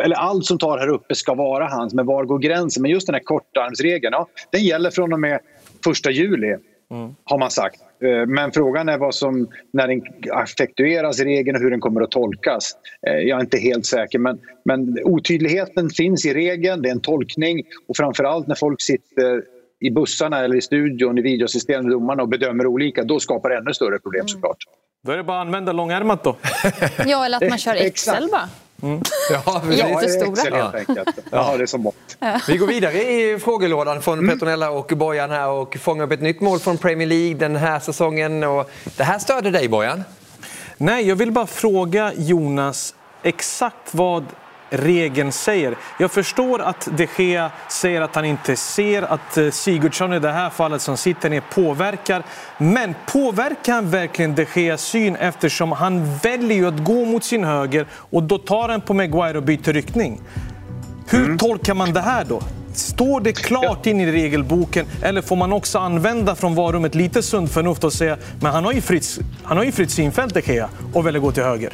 eller allt som tar här uppe ska vara hans, men var går gränsen? Men just den här kortarmsregeln, ja, den gäller från och med första juli, mm. har man sagt. Eh, men frågan är vad som, när den effektueras, regeln och hur den kommer att tolkas. Eh, jag är inte helt säker, men, men otydligheten finns i regeln, det är en tolkning och framförallt när folk sitter i bussarna eller i studion, i videosystemet, domarna och bedömer olika, då skapar det ännu större problem såklart. Då är det bara att använda långärmat då. ja, eller att man kör Excel bara. Mm. Ja, Jättestora. Ja, helt enkelt. Ja, det är som mått. Vi går vidare i frågelådan från mm. Petronella och Bojan här och fångar upp ett nytt mål från Premier League den här säsongen. Och det här störde dig Bojan? Nej, jag vill bara fråga Jonas exakt vad regeln säger. Jag förstår att de Gea säger att han inte ser att eh, Sigurdsson i det här fallet som sitter ner påverkar. Men påverkar han verkligen de Geas syn eftersom han väljer att gå mot sin höger och då tar han på Maguire och byter riktning? Hur mm. tolkar man det här då? Står det klart in i regelboken eller får man också använda från varummet lite sunt förnuft och säga men han har ju fritt, han har ju fritt synfält, De Gea, och väljer gå till höger?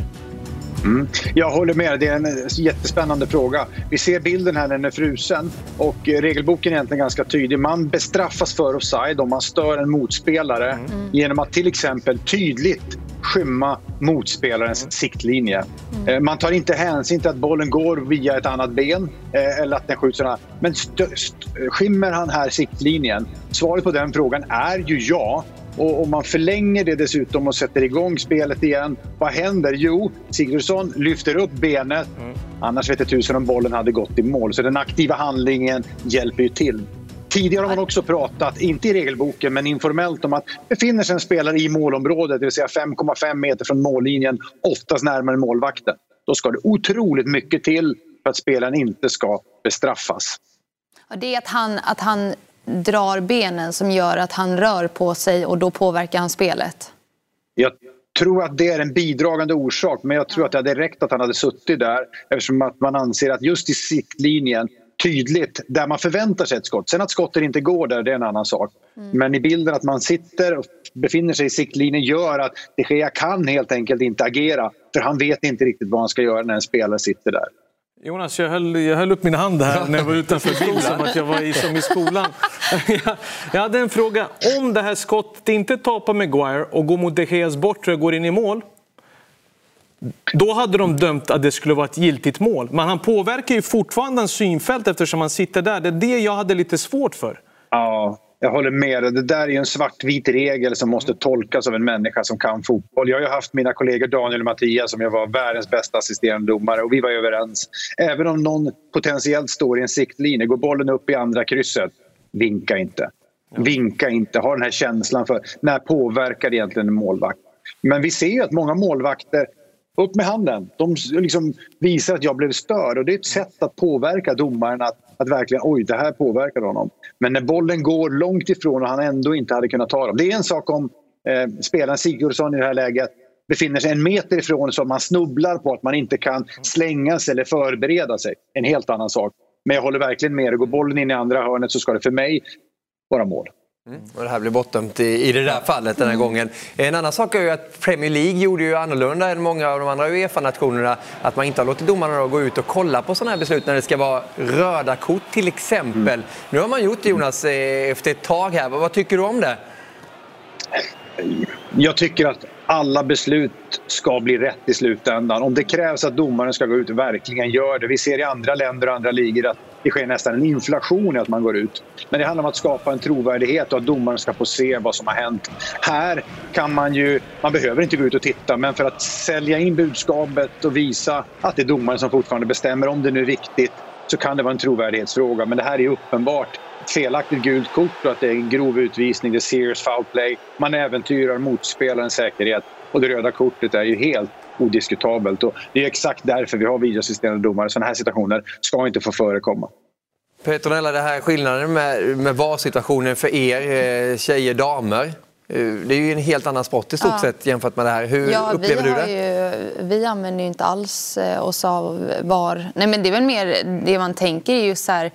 Mm. Jag håller med. Det är en jättespännande fråga. Vi ser bilden här när den är frusen och regelboken är egentligen ganska tydlig. Man bestraffas för offside om man stör en motspelare mm. genom att till exempel tydligt skymma motspelarens mm. siktlinje. Mm. Man tar inte hänsyn till att bollen går via ett annat ben eh, eller att den skjuts Men skymmer han här siktlinjen? Svaret på den frågan är ju ja. Och om man förlänger det dessutom och sätter igång spelet igen, vad händer? Jo, Sigurdsson lyfter upp benet. Mm. Annars vet jag tusen om bollen hade gått i mål. Så den aktiva handlingen hjälper ju till. Tidigare har man också pratat, inte i regelboken, men informellt om att befinner sig en spelare i målområdet, det vill säga 5,5 meter från mållinjen, oftast närmare målvakten. Då ska det otroligt mycket till för att spelaren inte ska bestraffas. Det är att han, att han drar benen som gör att han rör på sig och då påverkar han spelet? Jag tror att det är en bidragande orsak men jag tror att det hade räckt att han hade suttit där eftersom att man anser att just i siktlinjen tydligt där man förväntar sig ett skott. Sen att skottet inte går där, det är en annan sak. Mm. Men i bilden att man sitter och befinner sig i siktlinjen gör att de Gea kan helt enkelt inte agera för han vet inte riktigt vad han ska göra när en spelare sitter där. Jonas, jag höll, jag höll upp min hand här när jag var utanför bild som att jag var i, som i skolan. Jag, jag hade en fråga. Om det här skottet inte tar på Maguire och går mot De Geas bortre och går in i mål, då hade de dömt att det skulle vara ett giltigt mål. Men han påverkar ju fortfarande en synfält eftersom han sitter där. Det är det jag hade lite svårt för. Ja, jag håller med. Det där är en svartvit regel som måste tolkas av en människa som kan fotboll. Jag har ju haft mina kollegor Daniel och Mattias som jag var världens bästa assisterande domare och vi var överens. Även om någon potentiellt står i en siktlinje, går bollen upp i andra krysset, vinka inte. Vinka inte, ha den här känslan för när påverkar egentligen en målvakt? Men vi ser ju att många målvakter upp med handen. De liksom visar att jag blev störd och det är ett sätt att påverka domaren att, att verkligen oj, det här påverkar honom. Men när bollen går långt ifrån och han ändå inte hade kunnat ta dem. Det är en sak om eh, spelaren Sigurdsson i det här läget befinner sig en meter ifrån så man snubblar på att man inte kan slänga sig eller förbereda sig. En helt annan sak. Men jag håller verkligen med. dig. Går bollen in i andra hörnet så ska det för mig vara mål. Mm. Och det här blir bortdömt i, i det där fallet den här mm. gången. En annan sak är ju att Premier League gjorde ju annorlunda än många av de andra Uefa-nationerna. Att man inte har låtit domarna gå ut och kolla på sådana här beslut när det ska vara röda kort till exempel. Mm. Nu har man gjort det Jonas eh, efter ett tag här. Vad tycker du om det? Jag tycker att alla beslut ska bli rätt i slutändan. Om det krävs att domaren ska gå ut, verkligen gör det. Vi ser i andra länder och andra ligor att det sker nästan en inflation i att man går ut. Men det handlar om att skapa en trovärdighet och att domaren ska få se vad som har hänt. Här kan man ju, man behöver inte gå ut och titta, men för att sälja in budskapet och visa att det är domaren som fortfarande bestämmer, om det nu är viktigt, så kan det vara en trovärdighetsfråga. Men det här är uppenbart ett felaktigt gult kort och att det är en grov utvisning, det är serious foul play. Man äventyrar motspelarens säkerhet. Och det röda kortet är ju helt odiskutabelt. Och det är exakt därför vi har videoassisterande domare. Sådana här situationer ska inte få förekomma. Petronella, det här skillnaden med, med VAR-situationen för er, eh, tjejer, damer. Eh, det är ju en helt annan sport i stort Ja. sett jämfört med det här. Hur Ja, upplever vi, du det? ju, vi använder ju inte alls eh, oss av VAR. Nej, men det är väl mer det man tänker är ju så här,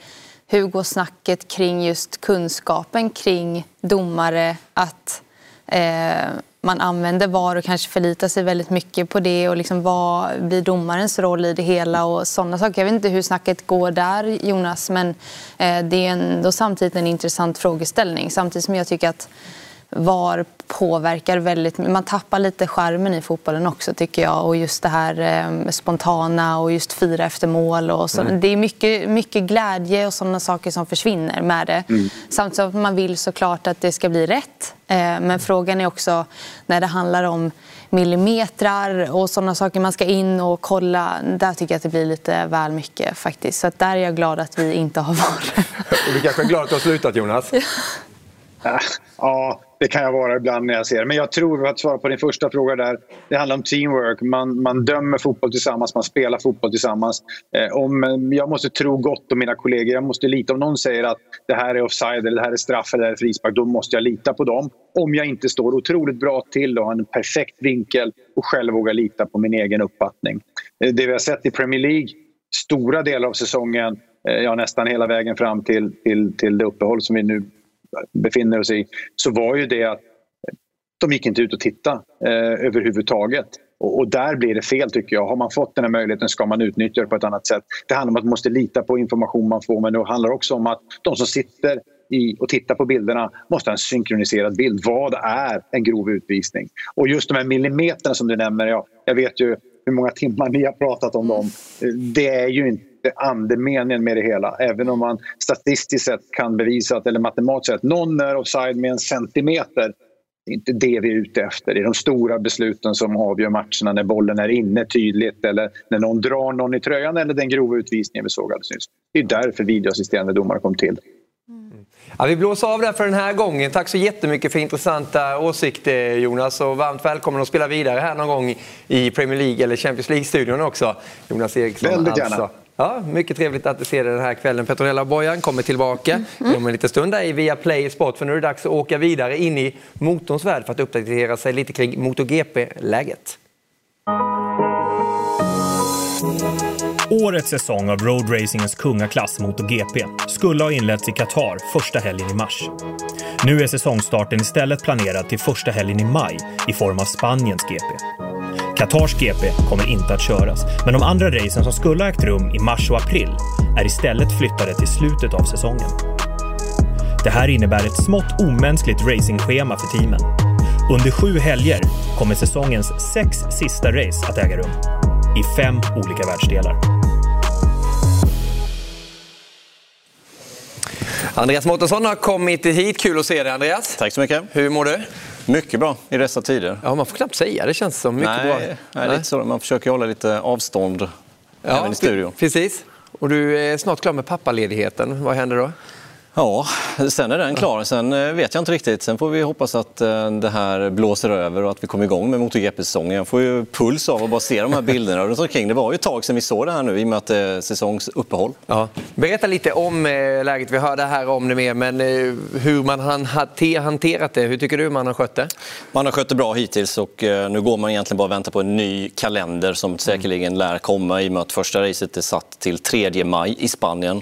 hur går snacket kring just kunskapen kring domare? Att eh, man använder VAR och kanske förlitar sig väldigt mycket på det och liksom vad blir domarens roll i det hela och sådana saker. Jag vet inte hur snacket går där Jonas men eh, det är ändå samtidigt en intressant frågeställning samtidigt som jag tycker att VAR påverkar väldigt Man tappar lite skärmen i fotbollen också tycker jag. Och just det här eh, spontana och just fira efter mål. Och så. Mm. Det är mycket, mycket glädje och sådana saker som försvinner med det. Mm. Samtidigt som man vill såklart att det ska bli rätt. Eh, men frågan är också när det handlar om millimetrar och sådana saker man ska in och kolla. Där tycker jag att det blir lite väl mycket faktiskt. Så att där är jag glad att vi inte har VAR. Och du kanske är glad att du har slutat Jonas? Ja, det kan jag vara ibland när jag ser det. Men jag tror, för att svara på din första fråga där, det handlar om teamwork. Man, man dömer fotboll tillsammans, man spelar fotboll tillsammans. Eh, om, eh, jag måste tro gott om mina kollegor. Jag måste lita. Om någon säger att det här är offside, eller det här är straff eller det här är frispark, då måste jag lita på dem. Om jag inte står otroligt bra till och har en perfekt vinkel och själv vågar lita på min egen uppfattning. Eh, Det vi har sett i Premier League, stora delar av säsongen, eh, ja, nästan hela vägen fram till, till, till det uppehåll som vi nu befinner oss i, så var ju det att de gick inte ut och tittade eh, överhuvudtaget. Och, och där blir det fel tycker jag. Har man fått den här möjligheten ska man utnyttja det på ett annat sätt. Det handlar om att man måste lita på information man får men det handlar också om att de som sitter i och tittar på bilderna måste ha en synkroniserad bild. Vad är en grov utvisning? Och just de här millimeterna som du nämner, ja, jag vet ju hur många timmar ni har pratat om dem. Det är ju inte andemeningen med det hela. Även om man statistiskt sett kan bevisa att, eller matematiskt sett, någon är offside med en centimeter. Det är inte det vi är ute efter. Det är de stora besluten som avgör matcherna när bollen är inne tydligt eller när någon drar någon i tröjan eller den grova utvisningen vi såg alldeles nyss. Det är därför videoassisterande domare kom till. Ja, vi blåser av där för den här gången. Tack så jättemycket för intressanta åsikter Jonas och varmt välkommen att spela vidare här någon gång i Premier League eller Champions League-studion också. Jonas Eriksson. Väldigt gärna. Alltså. Ja, mycket trevligt att du ser dig den här kvällen. Petronella Bojan kommer tillbaka om en liten stund där i via Play Sport för nu är det dags att åka vidare in i motorns värld för att uppdatera sig lite kring MotoGP-läget. Årets säsong av roadracingens kungaklass MotoGP skulle ha inletts i Qatar första helgen i mars. Nu är säsongstarten istället planerad till första helgen i maj i form av Spaniens GP. Qatars GP kommer inte att köras, men de andra racen som skulle ha ägt rum i mars och april är istället flyttade till slutet av säsongen. Det här innebär ett smått omänskligt racingschema för teamen. Under sju helger kommer säsongens sex sista race att äga rum i fem olika världsdelar. Andreas Mårtensson har kommit hit. Kul att se dig Andreas. Tack så mycket. Hur mår du? Mycket bra i dessa tider. Ja, man får knappt säga det känns som. Mycket nej, bra. Nej, lite så. Man försöker hålla lite avstånd även i studion. Precis. Och du är snart klar med pappaledigheten. Vad händer då? Ja, sen är den klar. Sen eh, vet jag inte riktigt. Sen får vi hoppas att eh, det här blåser över och att vi kommer igång med MotoGP-säsongen. Jag får ju puls av att bara se de här bilderna runt omkring. Det var ju ett tag sedan vi såg det här nu i och med att det är säsongsuppehåll. Ja. Berätta lite om eh, läget. Vi hörde här om det mer, men eh, hur man har hante- hanterat det. Hur tycker du man har skött det? Man har skött det bra hittills och eh, nu går man egentligen bara och väntar på en ny kalender som säkerligen lär komma i och med att första racet är satt till 3 maj i Spanien.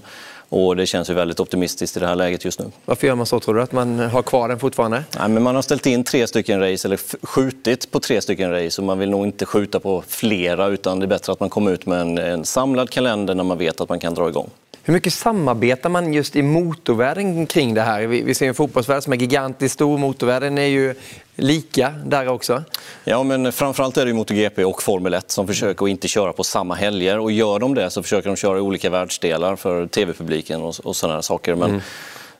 Och det känns ju väldigt optimistiskt i det här läget just nu. Varför gör man så tror du? Att man har kvar den fortfarande? Nej, men man har ställt in tre stycken race, eller skjutit på tre stycken race och man vill nog inte skjuta på flera utan det är bättre att man kommer ut med en, en samlad kalender när man vet att man kan dra igång. Hur mycket samarbetar man just i motorvärlden kring det här? Vi, vi ser en fotbollsvärld som är gigantiskt stor. Motorvärlden är ju lika där också. Ja, men framförallt är det MotoGP och Formel 1 som försöker att inte köra på samma helger. Och gör de det så försöker de köra i olika världsdelar för tv-publiken och, och sådana saker. Men Mm.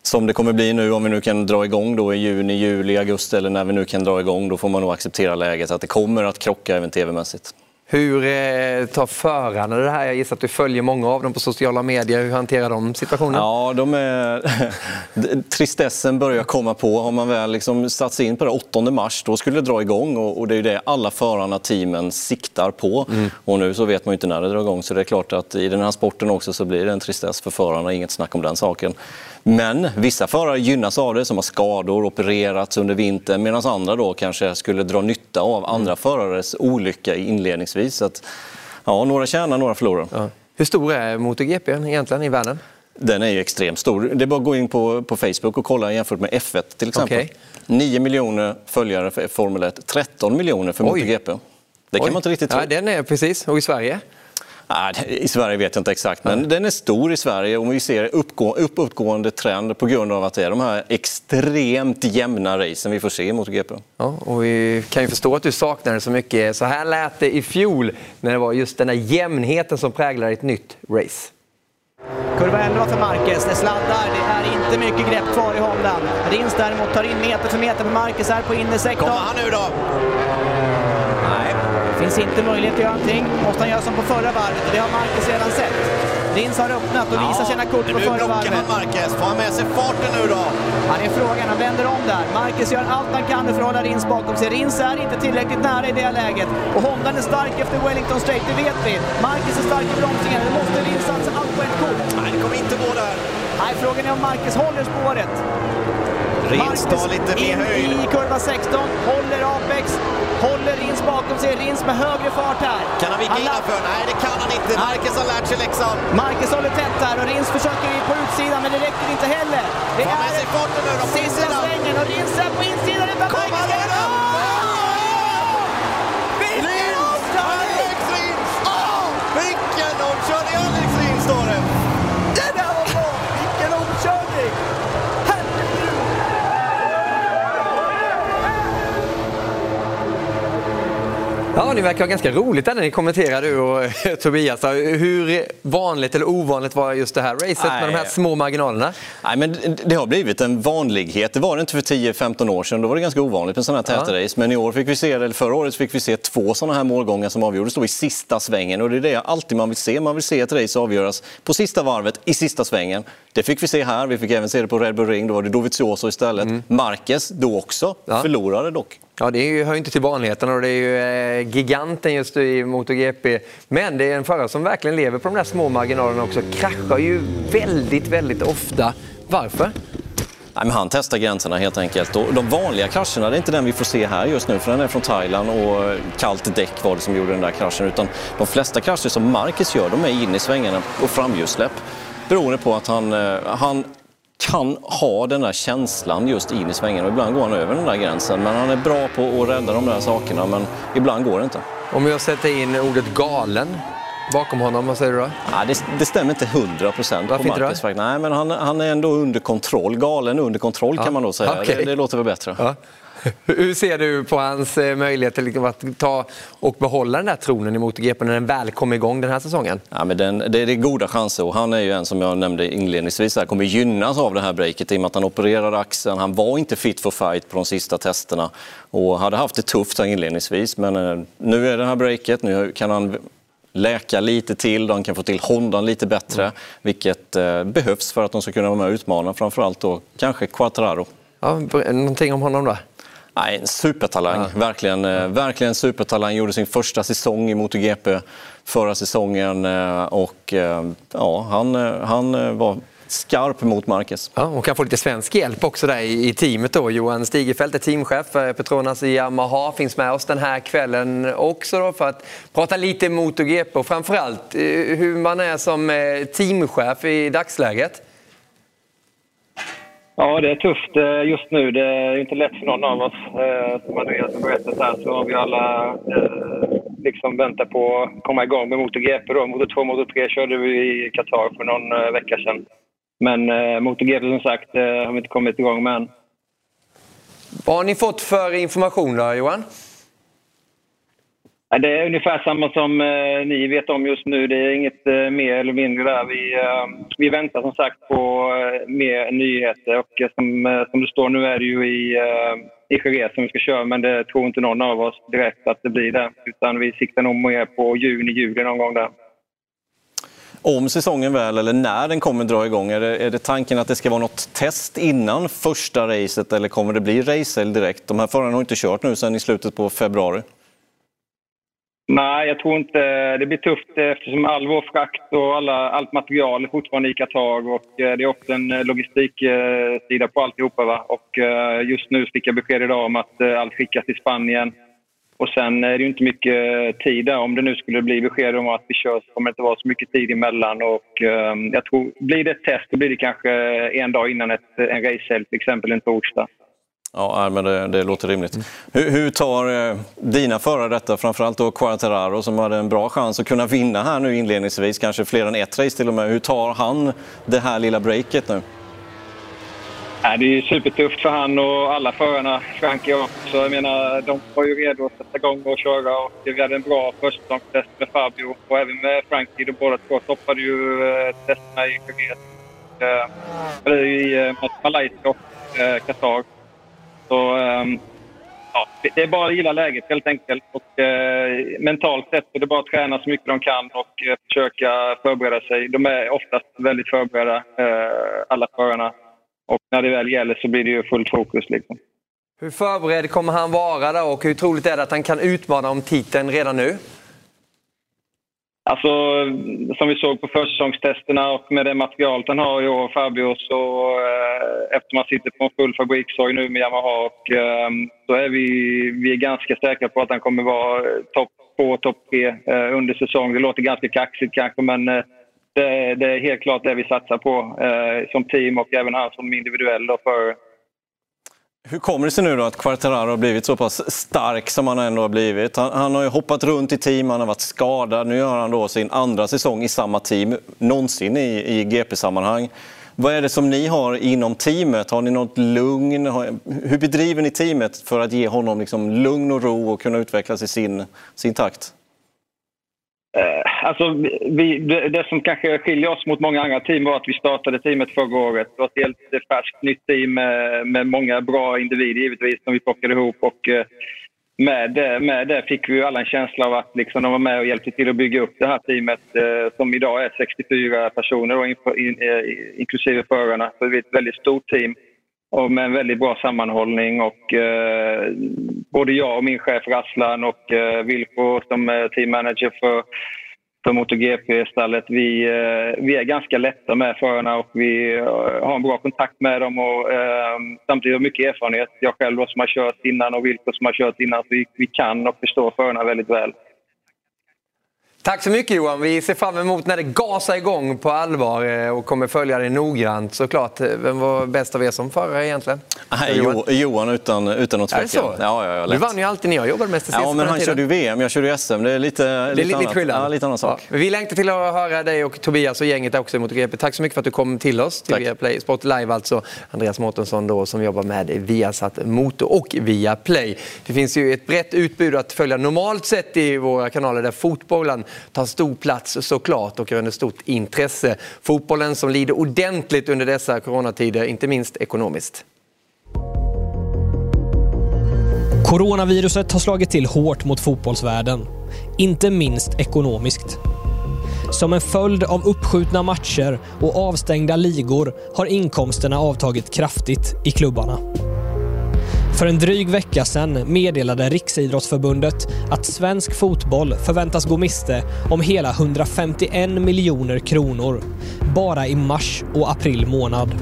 som det kommer bli nu, om vi nu kan dra igång då i juni, juli, augusti eller när vi nu kan dra igång, då får man nog acceptera läget att det kommer att krocka även tv-mässigt. Hur eh, tar förarna det här? Jag gissar att du följer många av dem på sociala medier. Hur hanterar de situationen? Ja, de är... tristessen börjar komma på. Har man väl liksom satt sig in på det 8 mars, då skulle det dra igång och, det är det alla förarna, teamen, siktar på. Mm. Och nu så vet man inte när det drar igång, så det är klart att i den här sporten också så blir det en tristess för förarna, inget snack om den saken. Men vissa förare gynnas av det, som har skador, opererats under vintern, medan andra då kanske skulle dra nytta av andra mm. förares olycka inledningsvis. Så att, ja, några tjänar, några förlorar. Ja. Hur stor är MotoGP egentligen i världen? Den är ju extremt stor. Det är bara att gå in på, på Facebook och kolla jämfört med F1 till exempel. Okay. 9 miljoner följare för Formel 1, 13 miljoner för Oj. MotoGP. Det kan Oj. man inte riktigt tro. Ja, den är precis. Och i Sverige? I Sverige vet jag inte exakt, men den är stor i Sverige och vi ser uppgå, upp, uppgående trend på grund av att det är de här extremt jämna racen vi får se i MotoGP. Ja, och vi kan ju förstå att du saknar det så mycket. Så här lät det i fjol när det var just den här jämnheten som präglar ett nytt race. Kurva 11 för Marquez, det sladdar, det är inte mycket grepp kvar i Hondan. Rins däremot tar in meter för meter på Marquez här på innersektorn. Kommer han nu då? Finns inte möjlighet att göra någonting. Måste han göra som på förra varvet det har Marcus redan sett. Rins har öppnat och visar sina kort på förra varvet. Nu blockar han Marquez. Får han med sig farten nu då? Han är frågan. Han vänder om där. Marcus gör allt han kan för att hålla Rins bakom sig. Rins är inte tillräckligt nära i det läget. Och Hondan är stark efter Wellington Straight, det vet vi. Marcus är stark i bromsningen. Nu måste Rins satsa allt på ett kort. Nej, det kommer inte gå där. Nej, frågan är om Marcus håller spåret. Rins tar lite mer höjd. i kurva 16, håller Apex, håller Rins bakom sig. Rins med högre fart här. Kan han vika innanför? Nej, det kan han inte. Marcus har lärt sig läxan. Marcus håller tätt här och Rins försöker på utsidan, men det räcker inte heller. Det är med sig farten nu då, sista svängen och Rins är på insidan. Är Marcus! Ja, ni verkar ha ganska roligt när ni kommenterar du och Tobias. Hur vanligt eller ovanligt var just det här racet Nej. med de här små marginalerna? Nej, men det har blivit en vanlighet. Det var det inte för 10-15 år sedan. Då var det ganska ovanligt med sådana här täta ja. race. Men i år fick vi se, eller förra året fick vi se två sådana här målgångar som avgjordes då i sista svängen. Och det är det alltid man vill se. Man vill se ett race avgöras på sista varvet i sista svängen. Det fick vi se här. Vi fick även se det på Red Bull Ring. Då var det Dovizioso istället. Mm. Marquez då också. Ja. Förlorade dock. Ja, det hör ju, hör inte till vanligheterna och det är ju eh, giganten just i MotoGP. Men det är en förare som verkligen lever på de där små marginalerna också. Kraschar ju väldigt, väldigt ofta. Varför? Nej, men han testar gränserna helt enkelt. Och de vanliga krascherna, det är inte den vi får se här just nu för den är från Thailand och kallt däck var det som gjorde den där kraschen. Utan de flesta krascher som Marcus gör, de är inne i svängarna och framhjulssläpp. Beroende på att han, eh, han kan ha den där känslan just in i svängen och ibland går han över den där gränsen. Men han är bra på att rädda de där sakerna men ibland går det inte. Om jag sätter in ordet galen bakom honom, vad säger du då? Ja, det, det stämmer inte hundra procent på Marcus. Nej, men han, han, är ändå under kontroll. Galen under kontroll ja. kan man då säga. Okay. Det, det, låter väl bättre. Ja. Hur ser du på hans eh, möjligheter liksom att ta och behålla den där tronen i MotoGP när den väl kommer igång den här säsongen? Ja, men den, det är goda chanser och han är ju en som jag nämnde inledningsvis här, kommer gynnas av det här breaket i och med att han opererade axeln. Han var inte fit for fight på de sista testerna och hade haft det tufft inledningsvis men eh, nu är det här breaket, nu kan han läka lite till, de kan få till Hondan lite bättre, mm. vilket eh, behövs för att de ska kunna vara med och utmana, framförallt då kanske Quattraro. Ja, någonting om honom då? Nej, en supertalang. Ja. Verkligen, ja. Eh, verkligen supertalang. Gjorde sin första säsong i MotoGP förra säsongen. Eh, och eh, ja, han, han var skarp mot Marquez. Ja, och kan få lite svensk hjälp också där i teamet då. Johan Stigefelt är teamchef för Petronas Yamaha, finns med oss den här kvällen också då för att prata lite MotoGP och framförallt hur man är som teamchef i dagsläget. Ja, det är tufft eh, just nu. Det är inte lätt för någon av oss. Eh, som Andreas har berättat här så har vi alla eh, liksom väntat på att komma igång med MotoGP. Då. Moto 2 Moto 3 körde vi i Qatar för någon vecka sedan. Men MotoGP som sagt har vi inte kommit igång med än. Vad har ni fått för information då, Johan? Det är ungefär samma som eh, ni vet om just nu. Det är inget eh, mer eller mindre där. Vi, eh, vi väntar som sagt på eh, mer nyheter och eh, som, eh, som det står nu är det ju i, eh, i Jerez som vi ska köra, men det tror inte någon av oss direkt att det blir det. Utan vi siktar nog mer på juni, juli någon gång där. Om säsongen väl, eller när den kommer dra igång, är det, är det tanken att det ska vara något test innan första racet eller kommer det bli racehelg direkt? De här förarna har inte kört nu sedan i slutet på februari. Nej, jag tror inte det blir tufft eh, eftersom all vår frakt och alla, allt material är fortfarande i Qatar och eh, det är också en eh, logistiksida på alltihopa. Va? Och just nu fick jag besked idag om att allt skickas till Spanien. Och sen är det ju inte mycket tid där. Om det nu skulle bli besked om att vi kör så kommer det inte vara så mycket tid emellan. Och jag tror, blir det ett test då blir det kanske en dag innan ett, en racehelg, till exempel en torsdag. Ja, men det, det låter rimligt. Hur, hur, tar eh, dina förare detta? Framförallt då Quartararo som hade en bra chans att kunna vinna här nu inledningsvis, kanske fler än ett race till och med. Hur tar han det här lilla breaket nu? Ja, det är supertufft för han och alla förarna. Frankie också. Jag menar, de var ju redo att sätta igång och köra och vi hade en bra förstagångstest med Fabio och även med Frankie. De båda två toppade ju eh, testerna i Kyrgyz. Eh, i eh, Malaysia och eh, Qatar. Så, um, ja, det är bara att gilla läget helt enkelt. Och, eh, mentalt sett är det bara att träna så mycket de kan och eh, försöka förbereda sig. De är oftast väldigt förberedda, eh, alla förarna. Och när det väl gäller så blir det ju fullt fokus. Liksom. Hur förberedd kommer han vara då och hur troligt är det att han kan utmana om titeln redan nu? Alltså, som vi såg på försäsongstesterna och med det materialet han har i år, Fabio, så eh, eftersom han sitter på en full fabrikssorg nu med Yamaha och, eh, så är vi, vi är ganska säkra på att han kommer vara eh, topp två, topp tre eh, under säsong. Det låter ganska kaxigt kanske, men eh, det, det, är helt klart det vi satsar på eh, som team och även han som individuell då för hur kommer det sig nu då att Quartararo har blivit så pass stark som han ändå har blivit? Han, han, har ju hoppat runt i team, han har varit skadad. Nu gör han då sin andra säsong i samma team någonsin i, i GP-sammanhang. Vad är det som ni har inom teamet? Har ni något lugn? Hur bedriver ni teamet för att ge honom liksom lugn och ro och kunna utvecklas i sin, sin takt? Eh, alltså, vi, det, det, som kanske skiljer oss mot många andra team var att vi startade teamet förra året. Det var ett helt eh, färskt nytt team med, med många bra individer givetvis som vi plockade ihop. Och, eh, med det, med det fick vi alla en känsla av att liksom, de var med och hjälpte till att bygga upp det här teamet eh, som idag är 64 personer, då, in, in, inklusive förarna. Så det är ett väldigt stort team och med en väldigt bra sammanhållning. Och, eh, både jag och min chef Rasslan och eh, Vilko som är teammanager för, för MotoGP-stallet, vi, eh, vi är ganska lätta med förarna och vi eh, har en bra kontakt med dem och eh, samtidigt har mycket erfarenhet. Jag själv som har kört innan och Vilko som har kört innan, så vi, vi kan och förstår förarna väldigt väl. Tack så mycket Johan. Vi ser fram emot när det gasar igång på allvar eh, och kommer följa det noggrant såklart. Vem var bäst av er som förare egentligen? Nej, Johan. Johan utan, utan det så? Ja, ja, ja, du vann ju alltid när jag jobbade med STCC. Ja, men han körde ju VM, jag körde ju SM. Det är lite, det är lite, lite skillnad. Ja, lite annan sak. Ja. Vi längtar till att höra dig och Tobias och gänget också i MotoGP. Tack så mycket för att du kom till oss, till Viaplay Sport Live alltså. Andreas Mårtensson då som jobbar med Viasat Motor och Viaplay. Det finns ju ett brett utbud att följa normalt sett i våra kanaler där fotbollen tar stor plats såklart och röner stort intresse. Fotbollen som lider ordentligt under dessa coronatider, inte minst ekonomiskt. Coronaviruset har slagit till hårt mot fotbollsvärlden, inte minst ekonomiskt. Som en följd av uppskjutna matcher och avstängda ligor har inkomsterna avtagit kraftigt i klubbarna. För en dryg vecka sedan meddelade Riksidrottsförbundet att svensk fotboll förväntas gå miste om hela 151 miljoner kronor bara i mars och april månad.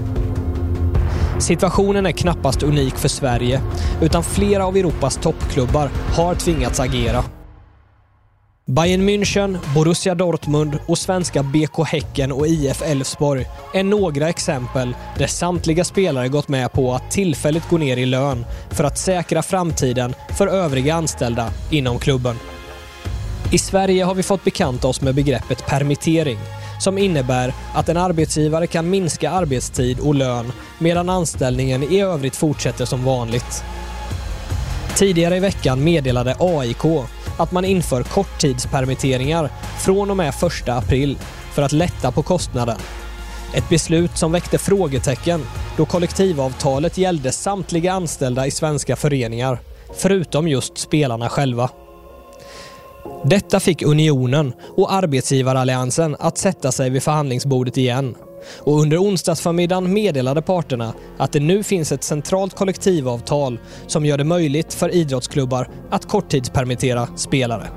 Situationen är knappast unik för Sverige, utan flera av Europas toppklubbar har tvingats agera. Bayern München, Borussia Dortmund och svenska BK Häcken och IF Elfsborg är några exempel där samtliga spelare gått med på att tillfälligt gå ner i lön för att säkra framtiden för övriga anställda inom klubben. I Sverige har vi fått bekanta oss med begreppet permittering som innebär att en arbetsgivare kan minska arbetstid och lön medan anställningen i övrigt fortsätter som vanligt. Tidigare i veckan meddelade AIK att man inför korttidspermitteringar från och med 1 april för att lätta på kostnaden. Ett beslut som väckte frågetecken då kollektivavtalet gällde samtliga anställda i svenska föreningar, förutom just spelarna själva. Detta fick Unionen och arbetsgivaralliansen att sätta sig vid förhandlingsbordet igen. Och under onsdagsförmiddagen meddelade parterna att det nu finns ett centralt kollektivavtal som gör det möjligt för idrottsklubbar att korttidspermittera spelare.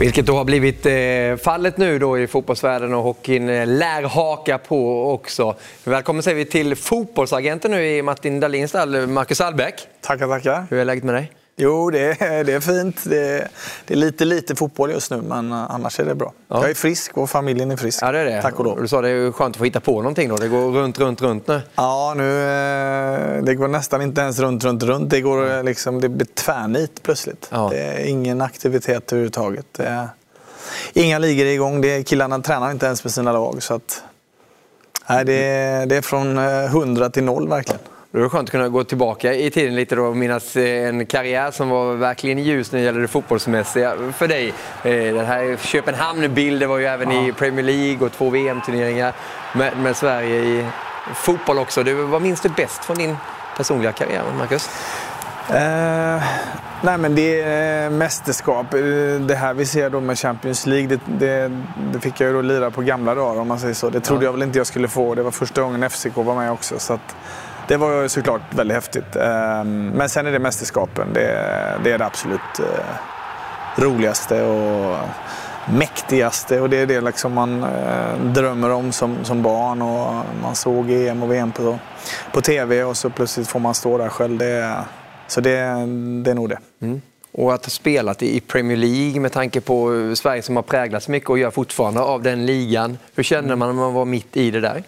Vilket då har blivit eh, fallet nu då i fotbollsvärlden och hockeyn eh, lär haka på också. Välkommen säger vi till fotbollsagenten nu i Martin Dahlins stall, Marcus Albeck. Tackar, tackar. Hur är läget med dig? Jo, det är, det är fint. Det är, det är lite lite fotboll just nu, men eh, annars är det bra. Ja. Jag är frisk och familjen är frisk. Ja, det är det. Tack och lov. Du sa det är skönt att få hitta på någonting då. Det går runt, runt, runt nu. Ja, nu, eh, det går nästan inte ens runt, runt, runt. Det, går eh, liksom, det blir tvärnit plötsligt. Det är ingen aktivitet överhuvudtaget. Är, inga ligor igång. Det killarna tränar inte ens med sina lag. Så att, nej, det, är, det är från 100 till noll verkligen. Det var skönt att kunna gå tillbaka i tiden lite då och minnas eh, en karriär som var verkligen ljus när det gäller det fotbollsmässiga för dig. Eh, Den här Köpenhamn-bilden var ju även i Premier League och två VM-turneringar med, med Sverige i fotboll också. Du, vad minns du bäst från din personliga karriär, Marcus? Eh, nej men det är mästerskap. Eh, Det här vi ser då med Champions League, det, det, det fick jag ju då lira på gamla dagar om man säger så. Det trodde Ja. jag väl inte jag skulle få. Det var första gången FCK var med också. Så att det var såklart väldigt häftigt. Eh, men sen är det mästerskapen. Det, är det absolut eh, roligaste och mäktigaste. Och det är det liksom man eh, drömmer om som, som barn. Och man såg EM och VM på, på TV och så plötsligt får man stå där själv. Det, så det, det är nog det. Mm. Och att ha spelat i Premier League med tanke på eh, Sverige som har präglats mycket och gör fortfarande av den ligan. Hur kände man när man var mitt i det där?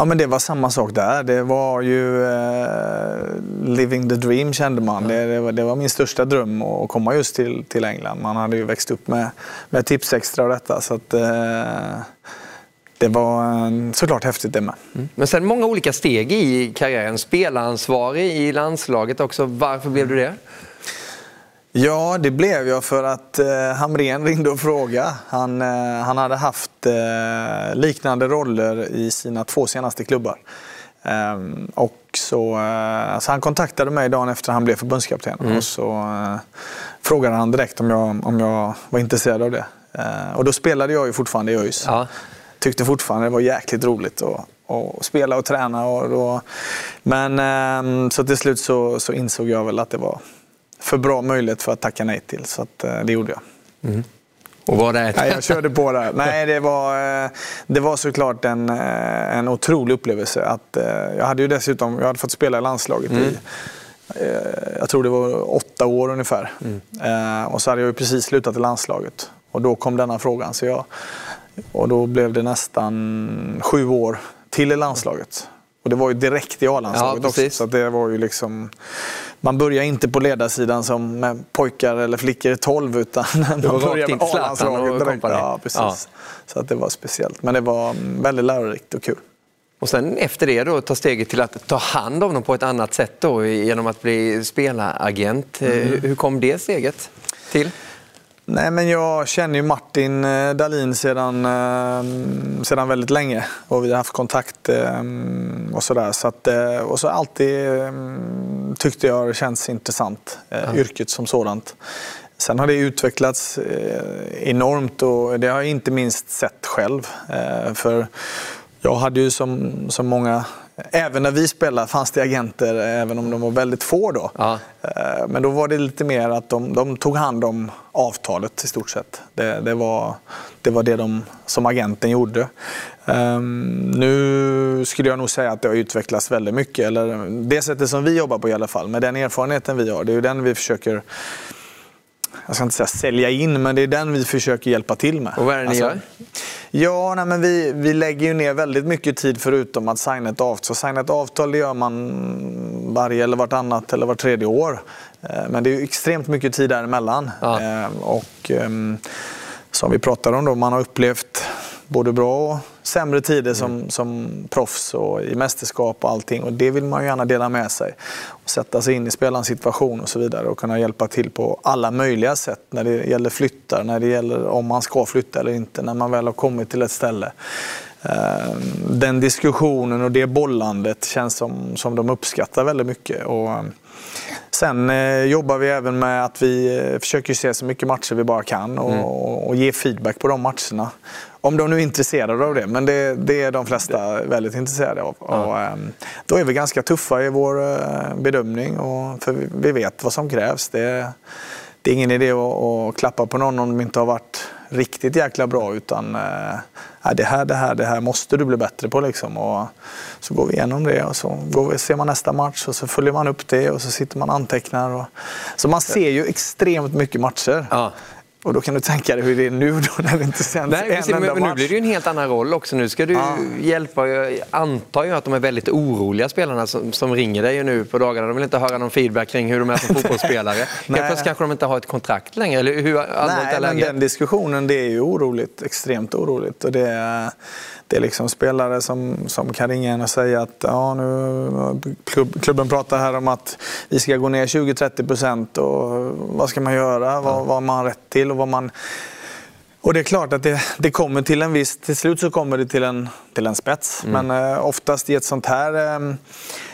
Ja, men det var samma sak där. Det var ju eh, living the dream kände man. Det, det, var, det var min största dröm att komma just till, till England. Man hade ju växt upp med, med Tipsextra och detta. Så att, eh, det var såklart häftigt det med. Men sen många olika steg i karriären. Spelansvarig i landslaget också. Varför blev du det? Ja, det blev jag för att eh, Hamrén ringde och frågade. Han, eh, han hade haft eh, liknande roller i sina två senaste klubbar. Ehm, och så, eh, så han kontaktade mig dagen efter han blev förbundskapten. Mm. Och så eh, frågade han direkt om jag, om jag var intresserad av det. Eh, och då spelade jag ju fortfarande i ÖIS. Tyckte fortfarande det var jäkligt roligt att, att spela och träna. Och då, men ehm, så till slut så, så insåg jag väl att det var för bra möjlighet för att tacka nej till. Så att, eh, det gjorde jag. Och var det. Nej, jag körde på där. Nej, det var, eh, det var såklart en, eh, en otrolig upplevelse. Att, jag hade ju dessutom jag hade fått spela i landslaget i eh, jag tror det var åtta år ungefär. Eh, och så hade jag ju precis slutat i landslaget. Och då kom denna frågan. Så jag, och då blev det nästan sju år till i landslaget. Och det var ju direkt i A-landslaget Ja, också. Så det var ju liksom... Man börjar inte på ledarsidan som med pojkar eller flickor i 12 utan man börjar med A-landslaget direkt. Ja, precis. Ja. Så att det var speciellt. Men det var väldigt lärorikt och kul. Och sen efter det då ta steget till att ta hand om dem på ett annat sätt då genom att bli spelaragent. Mm. Hur kom det steget till? Nej, men jag känner ju Martin eh, Dahlin sedan, eh, sedan väldigt länge och vi har haft kontakt eh, och sådär. Så att, och så alltid tyckte jag det känns intressant, Ja. yrket som sådant. Sen har det utvecklats enormt och det har jag inte minst sett själv. För jag hade ju som, som många, även när vi spelade fanns det agenter, även om de var väldigt få då. Eh, Men då var det lite mer att de, de tog hand om avtalet i stort sett. Det, det, var, det var det de som agenten gjorde. Ehm, nu skulle jag nog säga att det har utvecklats väldigt mycket. Eller det sättet som vi jobbar på i alla fall, med den erfarenheten vi har. Det är ju den vi försöker jag ska inte säga sälja in, men det är den vi försöker hjälpa till med. Och vad är det ni gör? Ja, nej, men vi, vi lägger ju ner väldigt mycket tid förutom att signa ett avtal. Signa ett avtal det gör man varje eller vartannat eller var tredje år. Eh, Men det är extremt mycket tid däremellan. Eh, Och ehm, som vi pratade om då, man har upplevt både bra och sämre tider som, Mm. som proffs och i mästerskap och allting. Och det vill man ju gärna dela med sig. Och sätta sig in i spelarens situation och så vidare och kunna hjälpa till på alla möjliga sätt när det gäller flyttar, när det gäller om man ska flytta eller inte, när man väl har kommit till ett ställe. Eh, Den diskussionen och det bollandet känns som, som de uppskattar väldigt mycket. Och eh, sen eh, jobbar vi även med att vi eh, försöker se så mycket matcher vi bara kan och, Mm. och ge feedback på de matcherna. Om de nu är intresserade av det, men det, det är de flesta väldigt intresserade av. Och, eh, då är vi ganska tuffa i vår eh, bedömning, och, för vi, vi vet vad som krävs. Det, det är ingen idé att, att klappa på någon om de inte har varit riktigt jäkla bra. Utan eh, ja, det, här, det, här, det här måste du bli bättre på. Liksom. Och så går vi igenom det och så går vi, ser man nästa match och så följer man upp det och så sitter man och antecknar. Och, så man ser ju extremt mycket matcher. Och då kan du tänka dig hur det är nu då när det inte sänds Nej, en precis, enda men, men nu match. blir det ju en helt annan roll också. Nu ska du Ja. hjälpa. Jag antar ju att de är väldigt oroliga spelarna som, som ringer dig nu på dagarna. De vill inte höra någon feedback kring hur de är som fotbollsspelare. Helt plötsligt kanske de inte har ett kontrakt längre. Eller hur Nej, men den diskussionen det är ju oroligt, extremt oroligt. Och det, är, det är liksom spelare som, som kan ringa in och säga att ja, nu, klubb, klubben pratar här om att vi ska gå ner 20-30 procent vad ska man göra? Vad, vad har man rätt till? Och vad man... Och det är klart att det, det kommer till en viss... Till slut så kommer det till en, till en spets. Mm. Men eh, oftast i, ett sånt här, eh,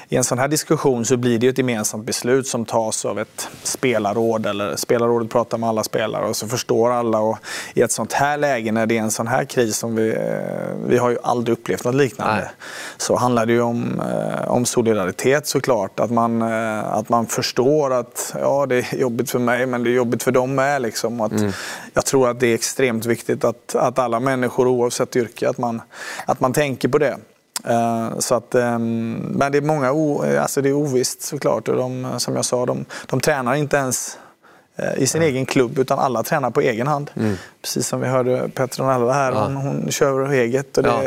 i en sån här diskussion så blir det ju ett gemensamt beslut som tas av ett spelarråd. Eller spelarrådet pratar med alla spelare och så förstår alla. Och I ett sånt här läge när det är en sån här kris som vi... Eh, vi har ju aldrig upplevt något liknande. Så handlar det ju om, eh, om solidaritet såklart. Att man, eh, att man förstår att ja, det är jobbigt för mig men det är jobbigt för dem med. Liksom. Att Jag tror att det är extremt viktigt att, att alla människor oavsett yrke, att man, att man tänker på det. Eh, Så att, ehm, men det är många o, alltså det är ovisst såklart. Och de, som jag sa, de, de tränar inte ens eh, i sin egen klubb utan alla tränar på egen hand. Precis som vi hörde Petronella här, Ja. hon, hon kör eget. Och det, Ja.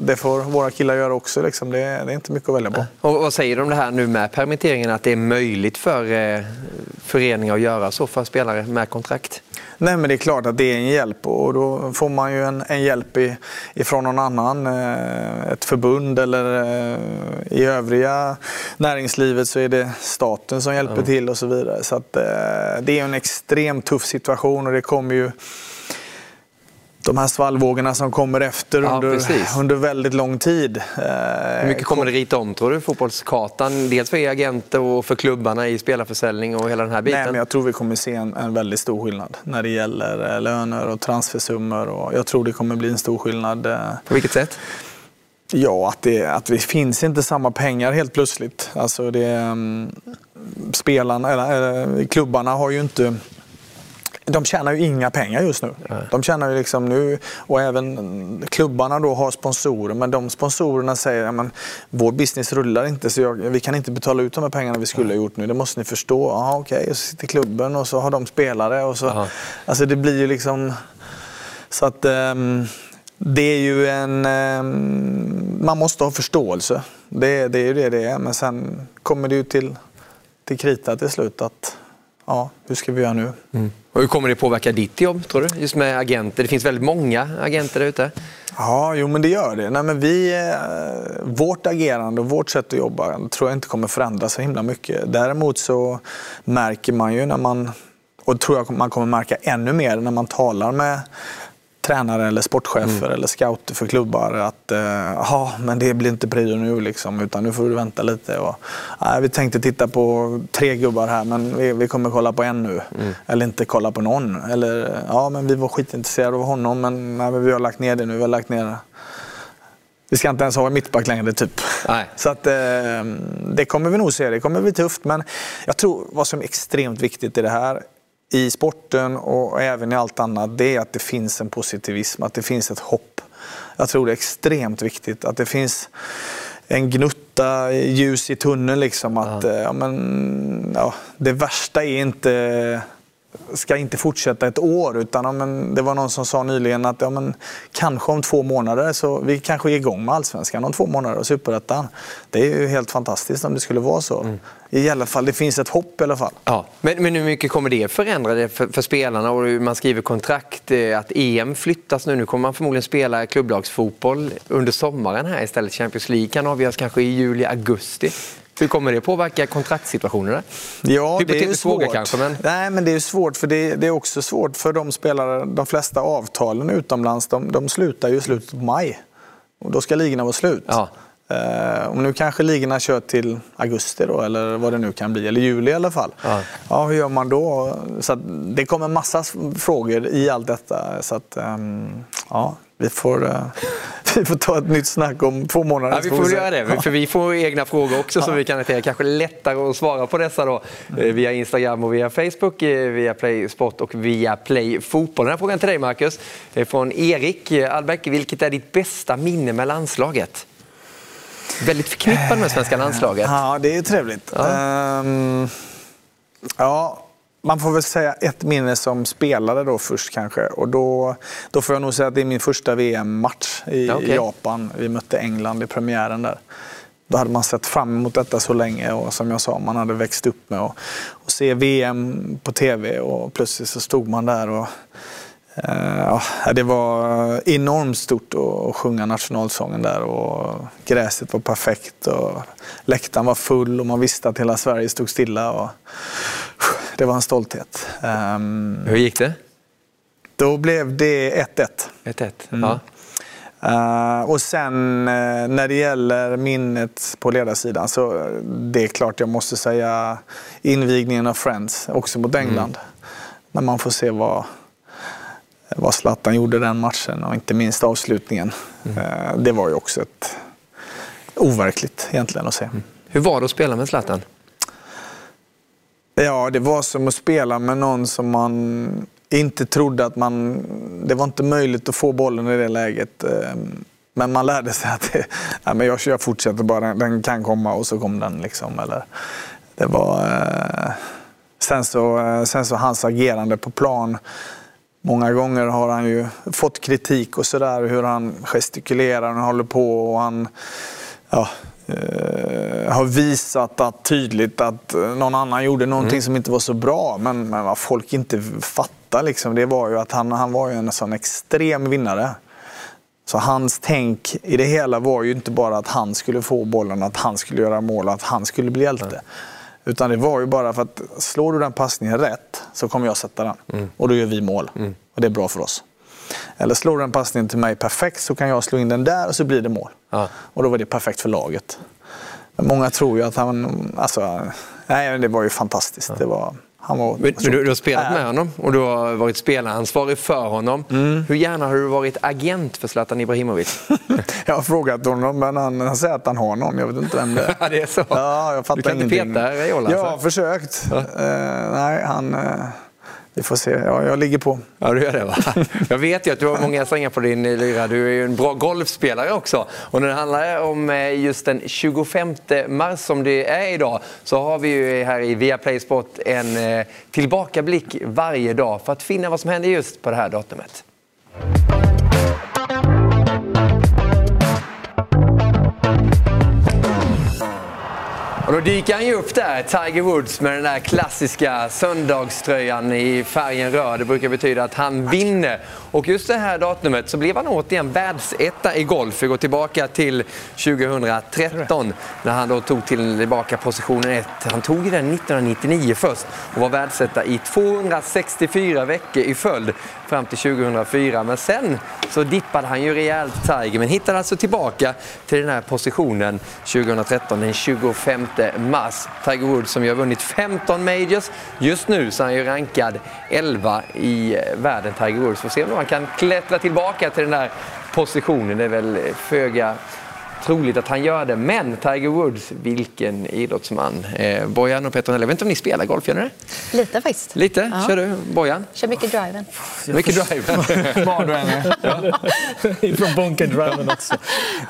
det får våra killar göra också. Liksom. Det, det är inte mycket att välja på. Och vad säger du om det här nu med permitteringen? Att det är möjligt för eh, föreningar att göra så för spelare med kontrakt? Nej men det är klart att det är en hjälp och då får man ju en, en hjälp i, ifrån någon annan. eh, Ett förbund eller eh, i övriga näringslivet så är det staten som hjälper Ja. till och så vidare. Så att, eh, det är en extremt tuff situation och det kommer ju de här svallvågorna som kommer efter Ja, under, precis. under väldigt lång tid. Eh, Hur mycket kommer det rita om tror du, fotbollskartan? Dels för er agenter och för klubbarna i spelarförsäljning och hela den här biten. Nej, men jag tror vi kommer se en, en väldigt stor skillnad när det gäller eh, löner och transfersummor. Och jag tror det kommer bli en stor skillnad. eh, På vilket sätt? Ja, att det, att det finns inte samma pengar helt plötsligt. Alltså det, mm, spelarna, eller, klubbarna har ju inte... De tjänar ju inga pengar just nu. De tjänar ju liksom nu, och även klubbarna då har sponsorer, men de sponsorerna säger att vår business rullar inte så jag, vi kan inte betala ut de här pengarna vi skulle ha gjort nu. Det måste ni förstå. Ja, okej. Och så sitter klubben och så har de spelare. Och så, alltså det blir ju liksom... Så att ehm, det är ju en... ehm, man måste ha förståelse. Det, det är ju det det är. Men sen kommer det ju till, till krita till slut att ja, hur ska vi göra nu? Och hur kommer det påverka ditt jobb, tror du? Just med agenter. Det finns väldigt många agenter där ute. Ja, jo men det gör det. Nej, men vi, eh, vårt agerande och vårt sätt att jobba tror jag inte kommer förändras så himla mycket. Däremot så märker man ju när man, och tror jag man kommer märka ännu mer när man talar med tränare eller sportchefer eller scouter för klubbar att eh, ja, men det blir inte prio nu liksom, utan nu får du vänta lite. Och, nej, vi tänkte titta på tre gubbar här men vi, vi kommer kolla på en nu. Eller inte kolla på någon. Eller ja, men vi var skitintresserade av honom men, nej, men vi har lagt ner det nu. Vi har lagt ner vi ska inte ens ha en mittback längre typ. Så att, eh, det kommer vi nog se. Det kommer bli tufft. Men jag tror vad som är extremt viktigt i det här i sporten och även i allt annat, det är att det finns en positivism, att det finns ett hopp. Jag tror det är extremt viktigt att det finns en gnutta ljus i tunneln. Liksom, att, eh, ja, men, ja, det värsta är inte ska inte fortsätta ett år. Utan ja, men, det var någon som sa nyligen att ja, men, kanske om två månader så vi kanske är igång med Allsvenskan om två månader och Superettan. Det är ju helt fantastiskt om det skulle vara så. Mm. I alla fall, det finns ett hopp i alla fall. Ja. Men, men hur mycket kommer det förändra det för, för spelarna? Och man skriver kontrakt, eh, att EM flyttas nu. Nu kommer man förmodligen spela klubblagsfotboll under sommaren här istället. Champions League kan avgöras kanske i juli, augusti. Hur kommer det påverka kontraktssituationerna? Ja, det är svårt. Kanske, men... Nej, men det är svårt för det, det, är också svårt för de spelare, de flesta avtalen utomlands, de, de slutar ju i slutet på maj. Och då ska ligorna vara slut. Ja. Uh, och nu kanske ligorna kör till augusti då, eller vad det nu kan bli, eller juli i alla fall. Ja. ja hur gör man då? Så det kommer massa frågor i allt detta. Så att, um, ja, vi får, uh, vi får ta ett nytt snack om två månader. Ja, vi får göra det, ja. för vi får egna frågor också som vi kan hantera. Kanske lättare att svara på dessa då mm. via Instagram och via Facebook, via Play Sport och via Play Fotboll. Den här frågan till dig Marcus, från Erik Albeck. Vilket är ditt bästa minne med landslaget? Väldigt förknippad med svenska landslaget. Ja, det är trevligt. Ja. Um, ja man får väl säga ett minne som spelare då först kanske. Och då, då får jag nog säga att det är min första VM-match i okay. Japan. Vi mötte England i premiären där. Då hade man sett fram emot detta så länge och som jag sa, man hade växt upp med att se VM på TV och plötsligt så stod man där och ja, det var enormt stort att sjunga nationalsången där och gräset var perfekt och läktaren var full och man visste att hela Sverige stod stilla. Och, det var en stolthet. Um, Hur gick det? Då blev det 1-1. 1-1, mm. ja. Uh, och sen uh, när det gäller minnet på ledarsidan så uh, det är klart jag måste säga invigningen av Friends, också mot England. Mm. När man får se vad, vad Zlatan gjorde den matchen och inte minst avslutningen. Mm. det var ju också ett overkligt egentligen att se. Mm. Hur var det att spela med Zlatan? Ja, det var som att spela med någon som man inte trodde att man... Det var inte möjligt att få bollen i det läget. Ehm, men man lärde sig att det, ja, men jag, jag fortsätter bara, den kan komma och så kom den. Liksom, eller, det var, eh, sen, så, eh, sen så hans agerande på plan. Många gånger har han ju fått kritik och sådär hur han gestikulerar och håller på. och han ja, eh, har visat att, tydligt att någon annan gjorde någonting mm. som inte var så bra. Men, men vad folk inte fattar liksom, det var ju att han, han var ju en sån extrem vinnare. Så hans tänk i det hela var ju inte bara att han skulle få bollen, att han skulle göra mål, att han skulle bli hjälte. Mm. Utan det var ju bara för att slår du den passningen rätt så kommer jag sätta den. Mm. Och då gör vi mål. Mm. Och det är bra för oss. Eller slår du den passningen till mig perfekt så kan jag slå in den där och så blir det mål. Ja. Och då var det perfekt för laget. Många tror ju att han... Alltså, nej, det var ju fantastiskt. Ja. Det var, han var, men, du, du, har spelat med honom och du har varit spelaransvarig för honom. Mm. Hur gärna har du varit agent för Zlatan Ibrahimovic? jag har frågat honom, men han, han säger att han har någon. Jag vet inte vem det är. det är så? Ja, jag fattar du kan ingenting. inte peta Raiola? Jag har försökt. Ja. Uh, nej, han... Uh, vi får se. Ja, jag ligger på. Ja, du gör det va? Jag vet ju att du har många strängar på din lyra. Du är ju en bra golfspelare också. Och när det handlar om eh, just den 25 mars som det är idag så har vi ju här i Viaplay Sport en eh, tillbakablick varje dag för att finna vad som händer just på det här datumet. Och då dyker han ju upp där, Tiger Woods med den där klassiska söndagströjan i färgen röd. Det brukar betyda att han vinner. Och just det här datumet så blev han återigen världsetta i golf. Vi går tillbaka till 2013 när han då tog tillbaka positionen 1. Han tog den 1999 först och var världsetta i 264 veckor i följd fram till 2004. Men sen så dippade han ju rejält Tiger men hittade alltså tillbaka till den här positionen 2013 den 25 mars. Tiger Woods som ju har vunnit 15 majors. Just nu så är han ju rankad 11 i eh, världen Tiger Woods. Får se om han kan klättra tillbaka till den där positionen. Det är väl föga troligt att han gör det. Men Tiger Woods, vilken idrottsman. Eh, Bojan och Peter jag vet inte om ni spelar golf, gör ni det? Lite faktiskt. Lite? Ja. Kör du? Bojan? Kör mycket driven. Mycket driven. Var du än är. Från bunkern driven också.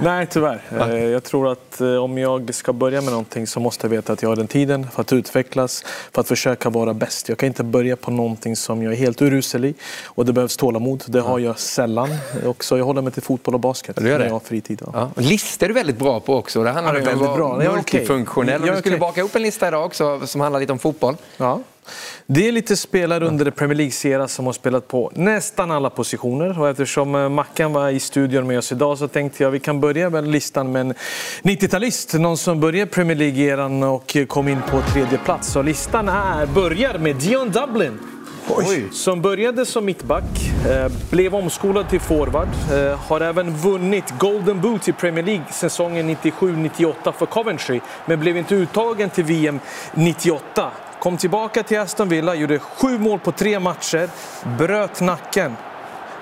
Nej, tyvärr. Eh, Jag tror att eh, om jag ska börja med någonting så måste jag veta att jag har den tiden för att utvecklas, för att försöka vara bäst. Jag kan inte börja på någonting som jag är helt urusel i och det behövs tålamod. Det har jag sällan. Också jag håller mig till fotboll och basket du gör när jag har fritid. Ja. Ja. Listor är du väldigt bra på också. Det handlar Ja, om att vara multifunktionell. Ja, Du skulle baka ihop en lista idag också som handlar lite om fotboll. Ja. Det är lite spelare under Premier League-sera som har spelat på nästan alla positioner. Och eftersom eh, Mackan var i studion med oss idag så tänkte jag vi kan börja med listan med en 90-talist. Någon som började Premier League-eran och kom in på tredje plats. Så listan är, börjar med Dion Dublin. Som började som mittback, eh, blev omskolad till forward, eh, har även vunnit Golden Boot i Premier League säsongen 97-98 för Coventry, men blev inte uttagen till VM 98. Kom tillbaka till Aston Villa, gjorde sju mål på tre matcher, bröt nacken,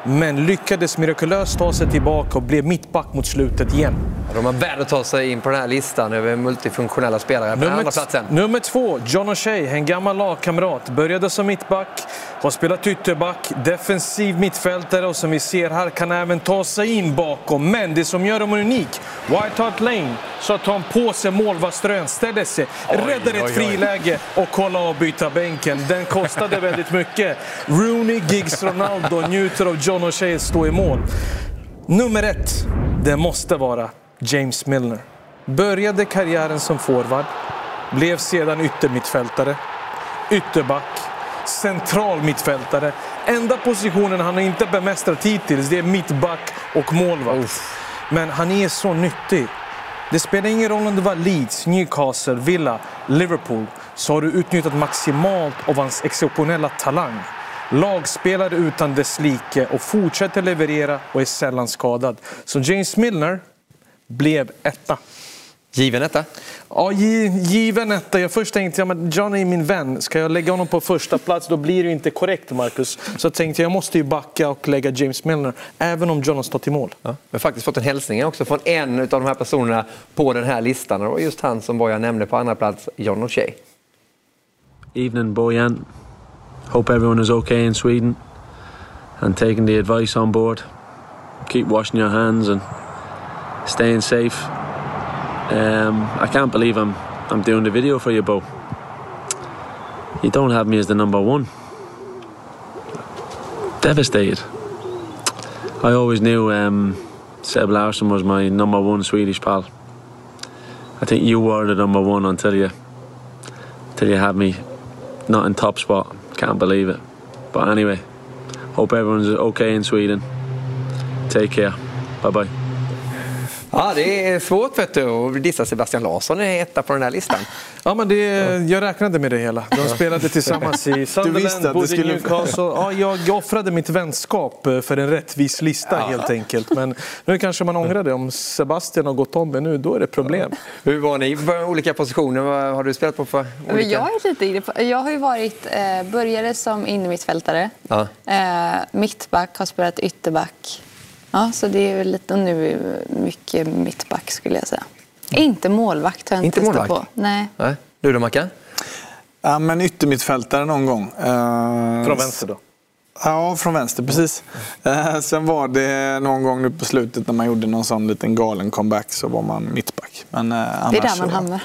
men lyckades mirakulöst ta sig tillbaka och blev mittback mot slutet igen. De har värd att ta sig in på den här listan över multifunktionella spelare. På den andra platsen. nummer två, John O'Shea, en gammal lagkamrat. Började som mittback, har spelat ytterback, defensiv mittfältare och som vi ser här kan även ta sig in bakom. Men det som gör honom unik, White Hart Lane, så att han på sig målvaktströjan, ställer sig, räddar oj, ett friläge och kollar av byta bänken. Den kostade väldigt mycket. Rooney, Giggs, Ronaldo njuter av John O'Shea stå i mål. Nummer ett, det måste vara James Milner. Började karriären som forward, blev sedan yttermittfältare, ytterback, central mittfältare. Enda positionen han inte bemästrat hittills det är mittback och målvakt. Men han är så nyttig. Det spelar ingen roll om det var Leeds, Newcastle, Villa, Liverpool så har du utnyttjat maximalt av hans exceptionella talang. Lagspelare utan dess like och fortsätter leverera och är sällan skadad. Så James Milner blev etta. Given etta? Ja, gi, given etta. Jag först tänkte jag, men John är min vän. Ska jag lägga honom på första plats då blir det ju inte korrekt, Marcus. Så tänkte jag, jag måste ju backa och lägga James Milner, även om John har stått i mål. Ja. Vi har faktiskt fått en hälsning också från en av de här personerna på den här listan. Och det var just han som Bojan nämnde på andra plats, John O'Shea. Evening, Boyan. Hope everyone is okay in Sweden and taking the advice on board. Keep washing your hands and staying safe. Um, I can't believe I'm I'm doing the video for you, Bo. You don't have me as the number one. Devastated. I always knew um, Seb Larsson was my number one Swedish pal. I think you were the number one until you till you had me not in top spot. Can't believe it. But anyway, hope everyone's okay in Sweden. Take care. Bye bye. Ja, det är svårt vet du att dissa Sebastian Larsson är etta på den här listan. Ja, men det, jag räknade med det hela. De spelade tillsammans i Sunderland, det bodde i skulle- Newcastle. Ja, jag, jag offrade mitt vänskap eh, för en rättvis lista helt enkelt. Men nu kanske man ångrar det. Om Sebastian har gått om mig nu, då är det problem. Hur var ni på olika positioner? Vad har du spelat på för olika? Jag är lite inne på, Jag har ju varit, eh, började som innermittfältare. Ja. Eh, mittback, har spelat ytterback. Ja, så det är lite, nu mycket mittback skulle jag säga. Inte målvakt har jag inte, Inte målvakt? på. Nej. Nej. Du då Mackan? Ja, men yttermittfältare någon gång. Eh, Från vänster då? Ja, från vänster, precis. Eh, sen var det någon gång nu på slutet när man gjorde någon sån liten galen comeback så var man mittback. Men, eh, Det är där man hamnar.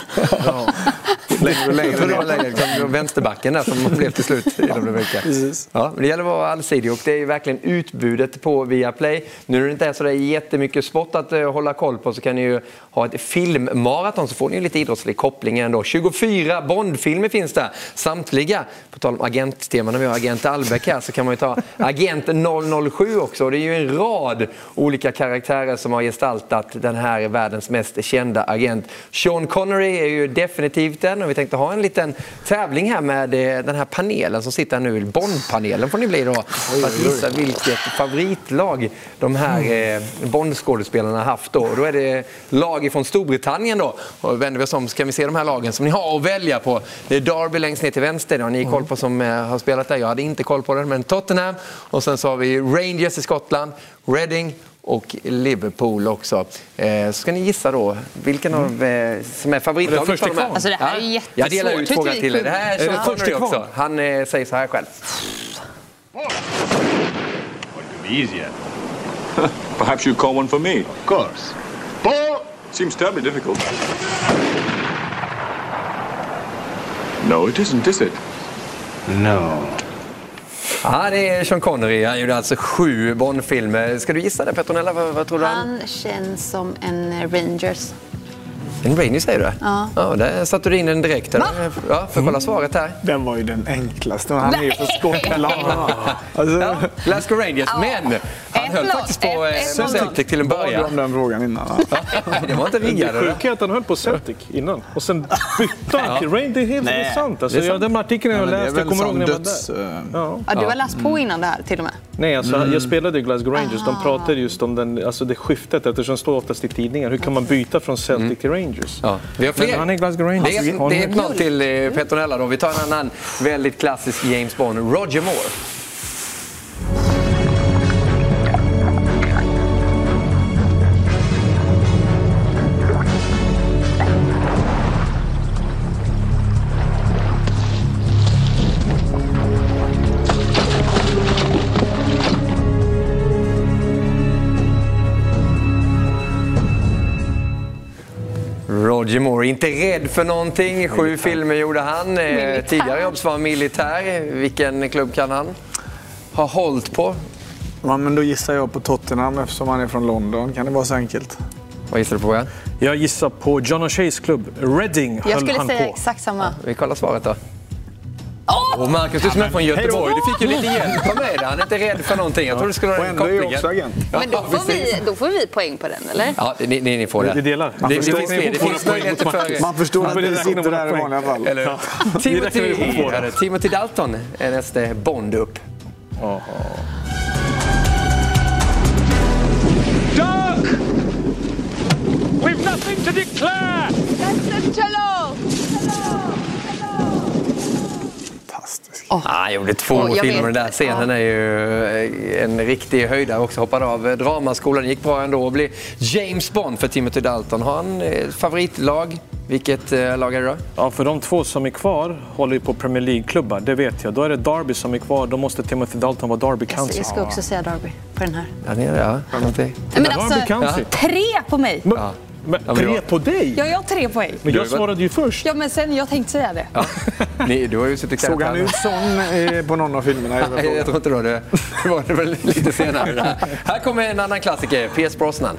Längre och längre längre, vänsterbacken där som blev till slut i de brukar. Ja, men det gäller att vara allsidig och det är ju verkligen utbudet på Viaplay. Nu när det inte är så där jättemycket sport att eh, hålla koll på så kan ni ju ha ett filmmaraton så får ni ju lite idrottslig koppling ändå. 24 Bondfilmer finns där, samtliga. På tal om agenttema, när vi har Agent Albeck här så kan man ju ta Agent 007 också. Det är ju en rad olika karaktärer som har gestaltat den här världens mest kända agent. Sean Connery är ju definitivt den och vi tänkte ha en liten tävling här med eh, den här panelen som sitter här nu. Bondpanelen får ni bli då. För att gissa vilket favoritlag de här eh, Bondskådespelarna har haft då. Då är det lag från Storbritannien då. Och vänder vi oss om så kan vi se de här lagen som ni har att välja på. Det är Derby längst ner till vänster. Det har ni koll på som eh, har spelat där. Jag hade inte koll på det. Men Tottenham och sen så har vi Rangers i Skottland, Reading, och Liverpool också. Eh, så ska ni gissa då vilken av eh, som är favoritlaget. Av de här. Alltså, det här är jättesvårt. Jag delar ut frågan till er. Det här är Sean första Connery också. Han eh, säger så här själv. Easier. Perhaps you call one for me. Of course. Ball! Seems terribly difficult. No, it isn't, is it? No. Ja, det är Sean Connery. Han gjorde alltså sju Bond-filmer. Ska du gissa det Petronella? Vad, vad tror du? Han... Känns som en Rangers. En Rainy säger du? Ja. Ja, där satte du in den direkt. Ja, får jag kolla svaret här. Den var ju den enklaste. Han är ju från Skottland. Alltså, Ja, Glasgow Rangers. Men han höll faktiskt på eh. Celtic till en bad början. om den frågan innan? Det var inte Det riggade. sjuka är att han höll på Celtic innan och sen bytte han till Rain. Det är helt det. Alltså, Det jag, sant. den artikeln jag det läste, jag väl kommer ihåg när jag var där. eh, Ja. Ja, du har läst på innan det här till och med? Nej, alltså, Mm. jag spelade i Glasgow Rangers. De pratade just om den, alltså det skiftet eftersom det står oftast i tidningar. Hur kan man byta från Celtic till Rangers? Ja, vi har fler. Han är Glasgow Rangers. Det är, det är ett noll till eh, Petronella då. Vi tar en annan väldigt klassisk James Bond. Roger Moore. Roger Moore, inte rädd för någonting. Sju filmer gjorde han. Eh, Tidigare jobb var han militär. Vilken klubb kan han ha hållit på? Ja, men då gissar jag på Tottenham eftersom han är från London. Kan det vara så enkelt? Vad gissar du på? Ja? Jag gissar på John O'Sheas klubb. Reading Jag höll skulle han säga på. exakt samma. Vi kollar svaret då. Och Marcus, du som är från Göteborg, du fick ju lite hjälp av mig där. Han är inte rädd för någonting. Jag trodde du skulle ha den kopplingen. Men då får, vi, då får vi poäng på den, eller? Ja, ni, ni, ni får det. Vi delar. Det, det, förstår- finns, fler. det finns möjligheter för... Man förstår att räkna sitter där i vanliga fall. Eller, räknar Timothy, Dalton är nästa Bond upp. Duck! We've nothing to declare! Fantastiskt. Ah, han gjorde två jag filmer. Den där scenen är ju eh, en riktig höjdare också. Hoppade av eh, dramaskolan, gick bra ändå och blev James Bond för Timothy Dalton. Har han eh, favoritlag? Vilket lag är det då? Ja, för de två som är kvar håller ju på Premier League-klubbar, det vet jag. Då är det Derby som är kvar, då måste Timothy Dalton vara Derby Jag, County. jag ska också säga Derby på den här. Ja, det är det. Ja. Men Derby alltså, County. tre på mig! Ja. Men, men tre jag- på dig? Ja, jag har tre poäng. Men jag svarade ju först. Ja, men sen jag tänkte säga det. Ja. Ni, du har ju suttit Såg han ut sån eh, på någon av filmerna? Nej, jag tror inte det. Det det var det väl lite senare. Här kommer en annan klassiker, Pierce Brosnan.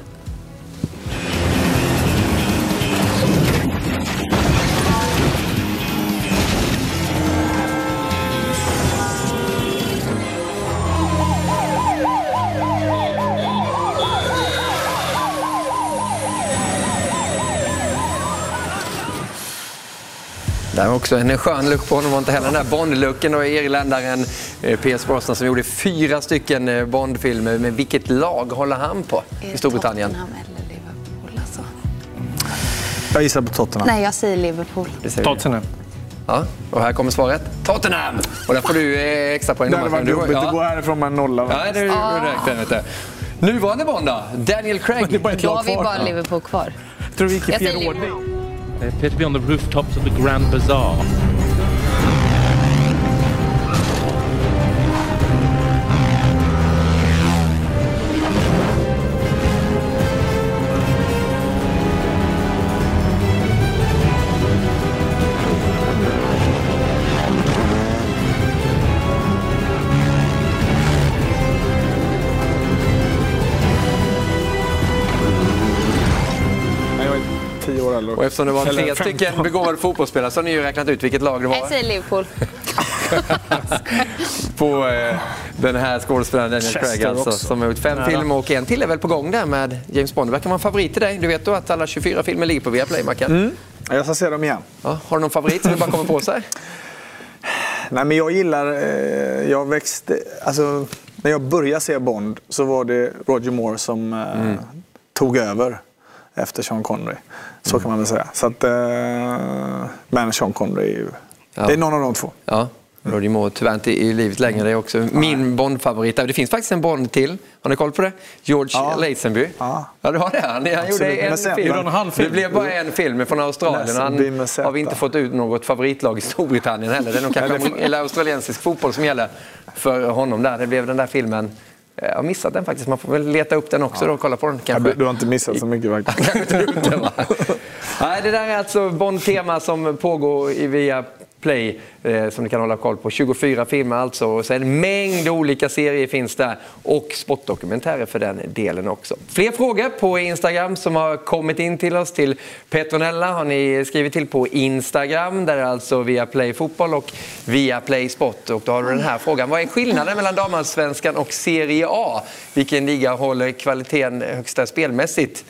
Där är också en skön look på honom, var inte heller den där Bond-looken. Och irländaren eh, Pierce Brosnan som gjorde fyra stycken eh, Bond-filmer. Men vilket lag håller han på i Storbritannien? Tottenham eller Liverpool alltså. Jag gissar på Tottenham. Nej, jag säger Liverpool. Det. Tottenham. Ja, och här kommer svaret. Tottenham! Och där får du eh, extra poäng. Det hade varit Du- jobbigt ja. att gå härifrån med en nolla. va? Ja, det är vet du. Nuvarande Bond då? Daniel Craig. Då har vi bara Liverpool kvar. Jag tror vi gick i fel ordning. They appear to be on the rooftops of the Grand Bazaar. Och eftersom det var tre 15. stycken begåvade fotbollsspelare så har ni ju räknat ut vilket lag det Jag var säger Liverpool. på eh, den här skådespelaren Daniel Chester Craig alltså, också. som har gjort fem Nära. filmer och en till är väl på gång där med James Bond. Det verkar vara en favorit till dig. Du vet då att alla 24 filmer ligger på Viaplay, Mackan? Mm. Jag ska se dem igen. Ja, har du någon favorit som du bara kommer på sig? Nej, men jag gillar... Eh, jag växte... Alltså, när jag började se Bond så var det Roger Moore som eh, Mm. tog över efter Sean Connery. Så kan man väl säga. Så att, eh, men Sean Connery är ju... Ja. Det är någon av de två. Ja. Roger Moore tyvärr inte i livet längre. Det är också min Bond-favorit. Det finns faktiskt en Bond till. Har ni koll på det? George Ja. Lazenby. Ja. Ja, du har det. Han, han gjorde en film. Han halvfilm? Det blev bara en film från Australien. Han har vi inte fått ut något favoritlag i Storbritannien heller. Det är nog kanske eller australiensisk fotboll som gäller för honom där. Det blev den där filmen. Jag har missat den faktiskt. Man får väl leta upp den också då och kolla på den Ja, kanske. du, du har inte missat så mycket faktiskt. Nej, det där är alltså Bond-tema som pågår via Play eh, som ni kan hålla koll på. 24 filmer alltså och sen en mängd olika serier finns där och sportdokumentärer för den delen också. Fler frågor på Instagram som har kommit in till oss till Petronella har ni skrivit till på Instagram där är alltså via Play Fotboll och via Play Sport och då har du den här frågan. Vad är skillnaden mellan damallsvenskan och Serie A? Vilken liga håller kvaliteten högsta spelmässigt?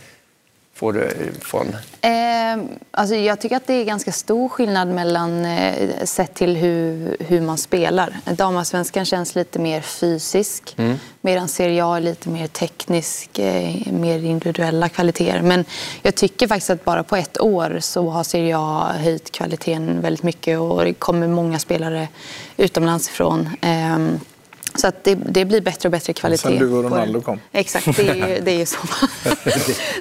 Får du från Eh, alltså jag tycker att det är ganska stor skillnad mellan eh, sett till hur, hur man spelar. Damallsvenskan känns lite mer fysisk Mm. medan Serie A är lite mer teknisk, eh, mer individuella kvaliteter. Men jag tycker faktiskt att bara på ett år så har Serie A höjt kvaliteten väldigt mycket och det kommer många spelare utomlands ifrån. Eh, så att det, det blir bättre och bättre kvalitet. Sen du och Ronaldo kom. Exakt, det är ju, det är ju så.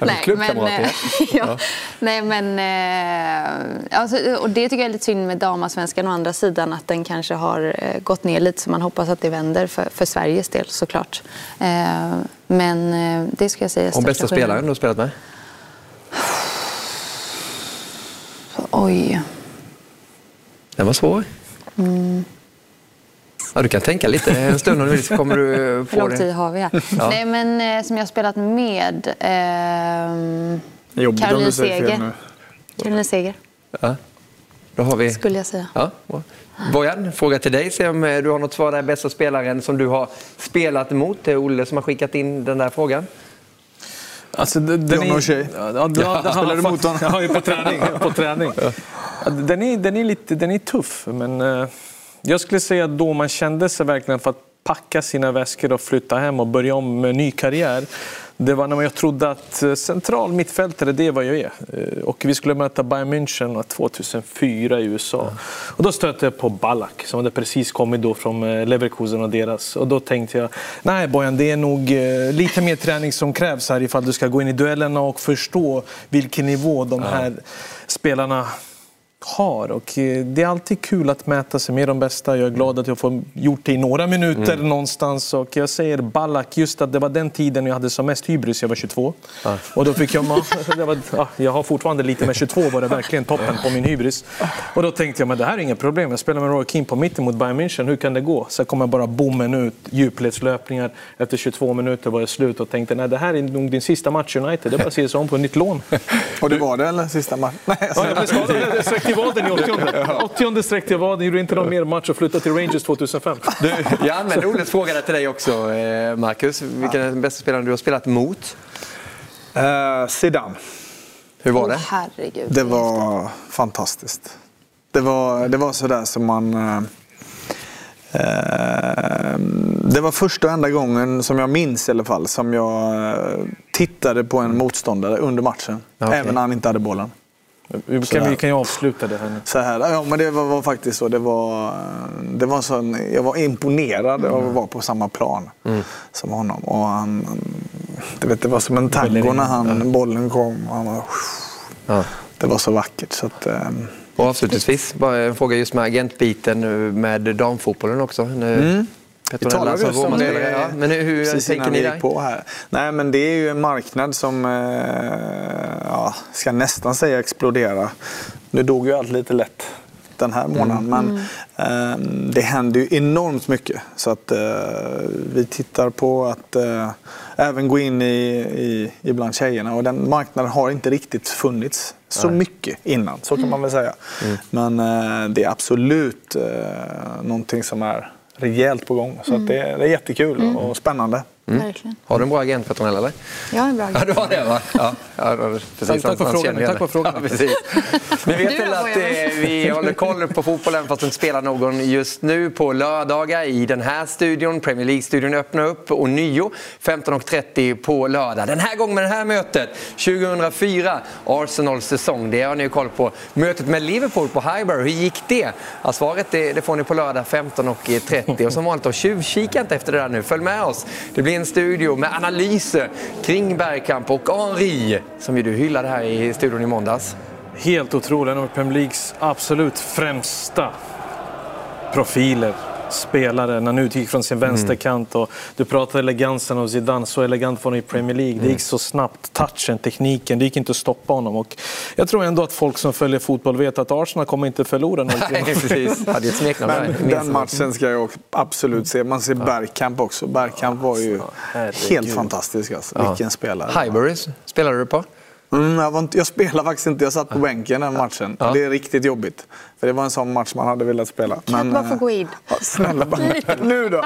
Nej, eh, ja. ja. Nej, men, eh, alltså, och det tycker jag är lite synd med damallsvenskan å andra sidan att den kanske har eh, gått ner lite så man hoppas att det vänder för, för Sveriges del såklart. Eh, men det ska jag säga Och bästa spelaren du har spelat med? Oj. Den var svår. Mm. Ja, du kan tänka lite en stund om du vill så kommer du Hur få lång det. tid har vi här? Ja. Nej, men eh, som jag har spelat med om Caroline du säger fel Seger. Caroline Seger, Ja. Då har vi... skulle jag säga. Ja. Bojan, fråga till dig. Se om eh, du har något svar där. Bästa spelaren som du har spelat emot. Det är Olle som har skickat in den där frågan. Alltså, den den är- O'Shea. Ja, ja, ja, spelar du mot honom? Ja, på träning. På träning. Den, är, den, är lite, den är tuff, men eh, jag skulle säga att då man kände sig verkligen för att packa sina väskor och flytta hem och börja om med en ny karriär. Det var när jag trodde att eh, central mittfältare, det är vad jag är. Eh, Och vi skulle möta Bayern München 2004 i USA. Och då stötte jag på Ballack som hade precis kommit då från eh, Leverkusen och deras. Och då tänkte jag, nej Bojan, det är nog lite mer träning som krävs här ifall du ska gå in i duellerna och förstå vilken nivå de här spelarna har. Och eh, det är alltid kul att mäta sig med de bästa. Jag är glad att jag får gjort det i några minuter Mm. någonstans. Och jag säger Ballack, just att det var den tiden jag hade som mest hybris. Jag var 22. Och då fick jag, var, ja, jag har fortfarande lite, men 22 var det verkligen toppen på min hybris. Och då tänkte jag, men det här är inga problem. Jag spelar med Roy Keane på mitten mot Bayern München. Hur kan det gå? Så kommer bara bommen ut, djupledslöpningar. Efter 22 minuter var det slut och tänkte, nej det här är nog din sista match United. Det är bara att se sig om på ett nytt lån. Och det var det eller? Sista matchen? Nej, Ja, jag blev skadad. I vaden i 80 80 sträckte jag vaden, gjorde inte någon mer match och flyttade till Rangers 2005. Du, jag använder Olles fråga till dig också, eh, Marcus. Vilken är den bästa spelaren du har spelat mot? Uh, Zidane. Hur var det? Åh, herregud. Det var fantastiskt. Det var, det var sådär som man... eh, det var första och enda gången, som jag minns i alla fall, som jag tittade på en motståndare under matchen. Okej. Även när han inte hade bollen. Vi kan, vi kan ju avsluta det här nu. Så här, ja, men det var, var faktiskt så. Det var, det var så jag var imponerad av att vara på samma plan som honom. Och han, du vet, det var som en tango när han, bollen kom. Han var, Det var så vackert. Så att, ehm, Och avslutningsvis, bara en fråga just med agentbiten med damfotbollen också. Nu- Mm. Vi som just om det Ja, men hur precis tänker ni där? på här. Nej, men det är ju en marknad som, eh, ja, ska nästan säga explodera. Nu dog ju allt lite lätt den här månaden, men eh, det händer ju enormt mycket. Så att eh, vi tittar på att eh, även gå in i, i, i bland tjejerna och den marknaden har inte riktigt funnits så Nej. mycket innan, så kan man väl säga. Mm. Men eh, det är absolut eh, någonting som är rejält på gång. Så att det, det är jättekul Mm. och spännande. Verkligen. Har du en bra agent Petronella eller? Jag är en bra Ja, du har det va? Ja, ja, precis. Tack för frågan, tack för frågan. Ja, precis. Ni vet väl att eh, vi håller koll på fotbollen fast det inte spelar någon just nu på lördagar i den här studion. Premier League-studion öppnar upp och nio 15.30 på lördag. Den här gången med det här mötet, 2004, Arsenals säsong. Det har ni koll på. Mötet med Liverpool på Highbury, hur gick det? Ja, svaret det, det får ni på lördag 15.30 och som vanligt tjuvkika inte efter det där nu. Följ med oss. Det blir en studio med analyser kring Bergkamp och Henri som ju du hyllade här i studion i måndags. Helt otrolig. En av Premier Leagues absolut främsta profiler. Spelare, när han utgick från sin vänsterkant. Och du pratade elegansen av Zidane, så elegant var han i Premier League. Det gick så snabbt, touchen, tekniken, det gick inte att stoppa honom. Och jag tror ändå att folk som följer fotboll vet att Arsenal kommer inte förlora 0 Nej, precis. Ett smeknamn där. Men den matchen ska jag också absolut se. Man ser Bergkamp också. Bergkamp var ju helt fantastisk. Alltså. Ja. Vilken spelare. Highbury spelade du på? Mm, jag, var inte, jag spelade faktiskt inte. Jag satt på bänken den matchen. Ja. Det är riktigt jobbigt. För det var en sån match man hade velat spela. Kan bara få eh, gå in? snälla bara, nu då!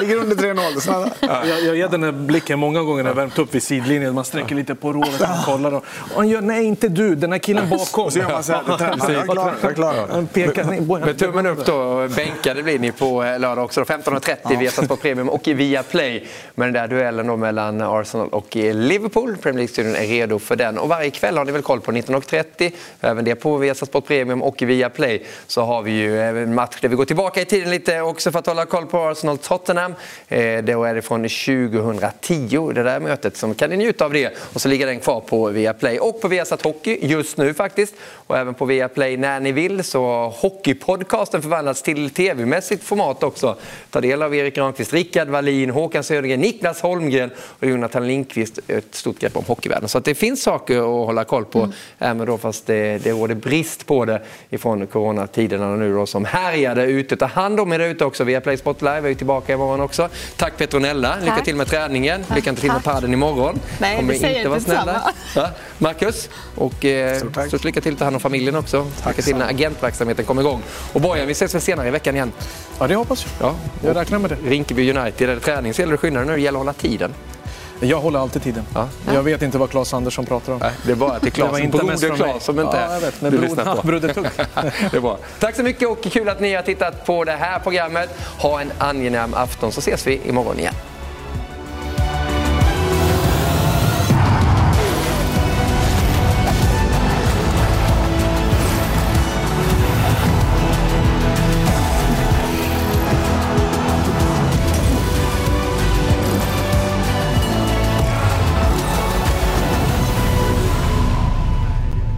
Ligger under 3-0. Snälla. Jag, jag ger den här blicken många gånger när jag värmt upp vid sidlinjen. Man sträcker lite på råret och kollar. Och och han gör, nej inte du, den här killen bakom. Och så gör man så här. Jag är klar, jag är klar. Han pekar, nej, boy, Med tummen upp då, bänkade blir ni på eh, lördag också. då. 15.30 ja. via på Premium och via Play. Men den där duellen då mellan Arsenal och eh, Liverpool. Premier League-studion är redo för den. Och varje kväll har ni väl koll på 19.30. Även det på Viasat Sport Premium och via Play. Så har vi ju eh, en match där vi går tillbaka i tiden lite också för att hålla koll på Arsenal-Tottenham. Eh, Då är det från 2010, det där mötet. Så kan ni njuta av det. Och så ligger den kvar på Viaplay och på Viasat Hockey just nu faktiskt. Och även på Viaplay när ni vill så har Hockeypodcasten förvandlats till tv-mässigt format också. Ta del av Erik Granqvist, Rickard Wallin, Håkan Södergren, Niklas Holmgren och Jonathan Lindqvist. Ett stort grepp om hockeyvärlden. Så att det finns saker att hålla koll på. Även då fast det, det råder brist på det ifrån coronatiderna nu då som härjade ute. Ta hand om er ute också. Viaplay Sport Live är ju tillbaka imorgon också. Tack Petronella. Lycka Tack. till med träningen. Lycka till med padden imorgon. Nej, Kommer det säger inte vara snälla. Ja, Marcus, och eh, stort lycka till att ta hand om familjen också. lycka till när agentverksamheten kommer igång. Och Bojan, vi ses väl senare i veckan igen? Ja, det hoppas jag. Ja. Jag räknar med det. Rinkeby United, är det träning så gäller det att skynda dig nu. Det gäller att hålla tiden. Jag håller alltid tiden. Ja. Jag vet inte vad Claes Andersson pratar om. Nej, det är bara att det är Claes, broder. Claes som inte Ja, jag vet, men du lyssnar på. Broder Tugg. det är bra. Tack så mycket och kul att ni har tittat på det här programmet. Ha en angenäm afton så ses vi imorgon igen.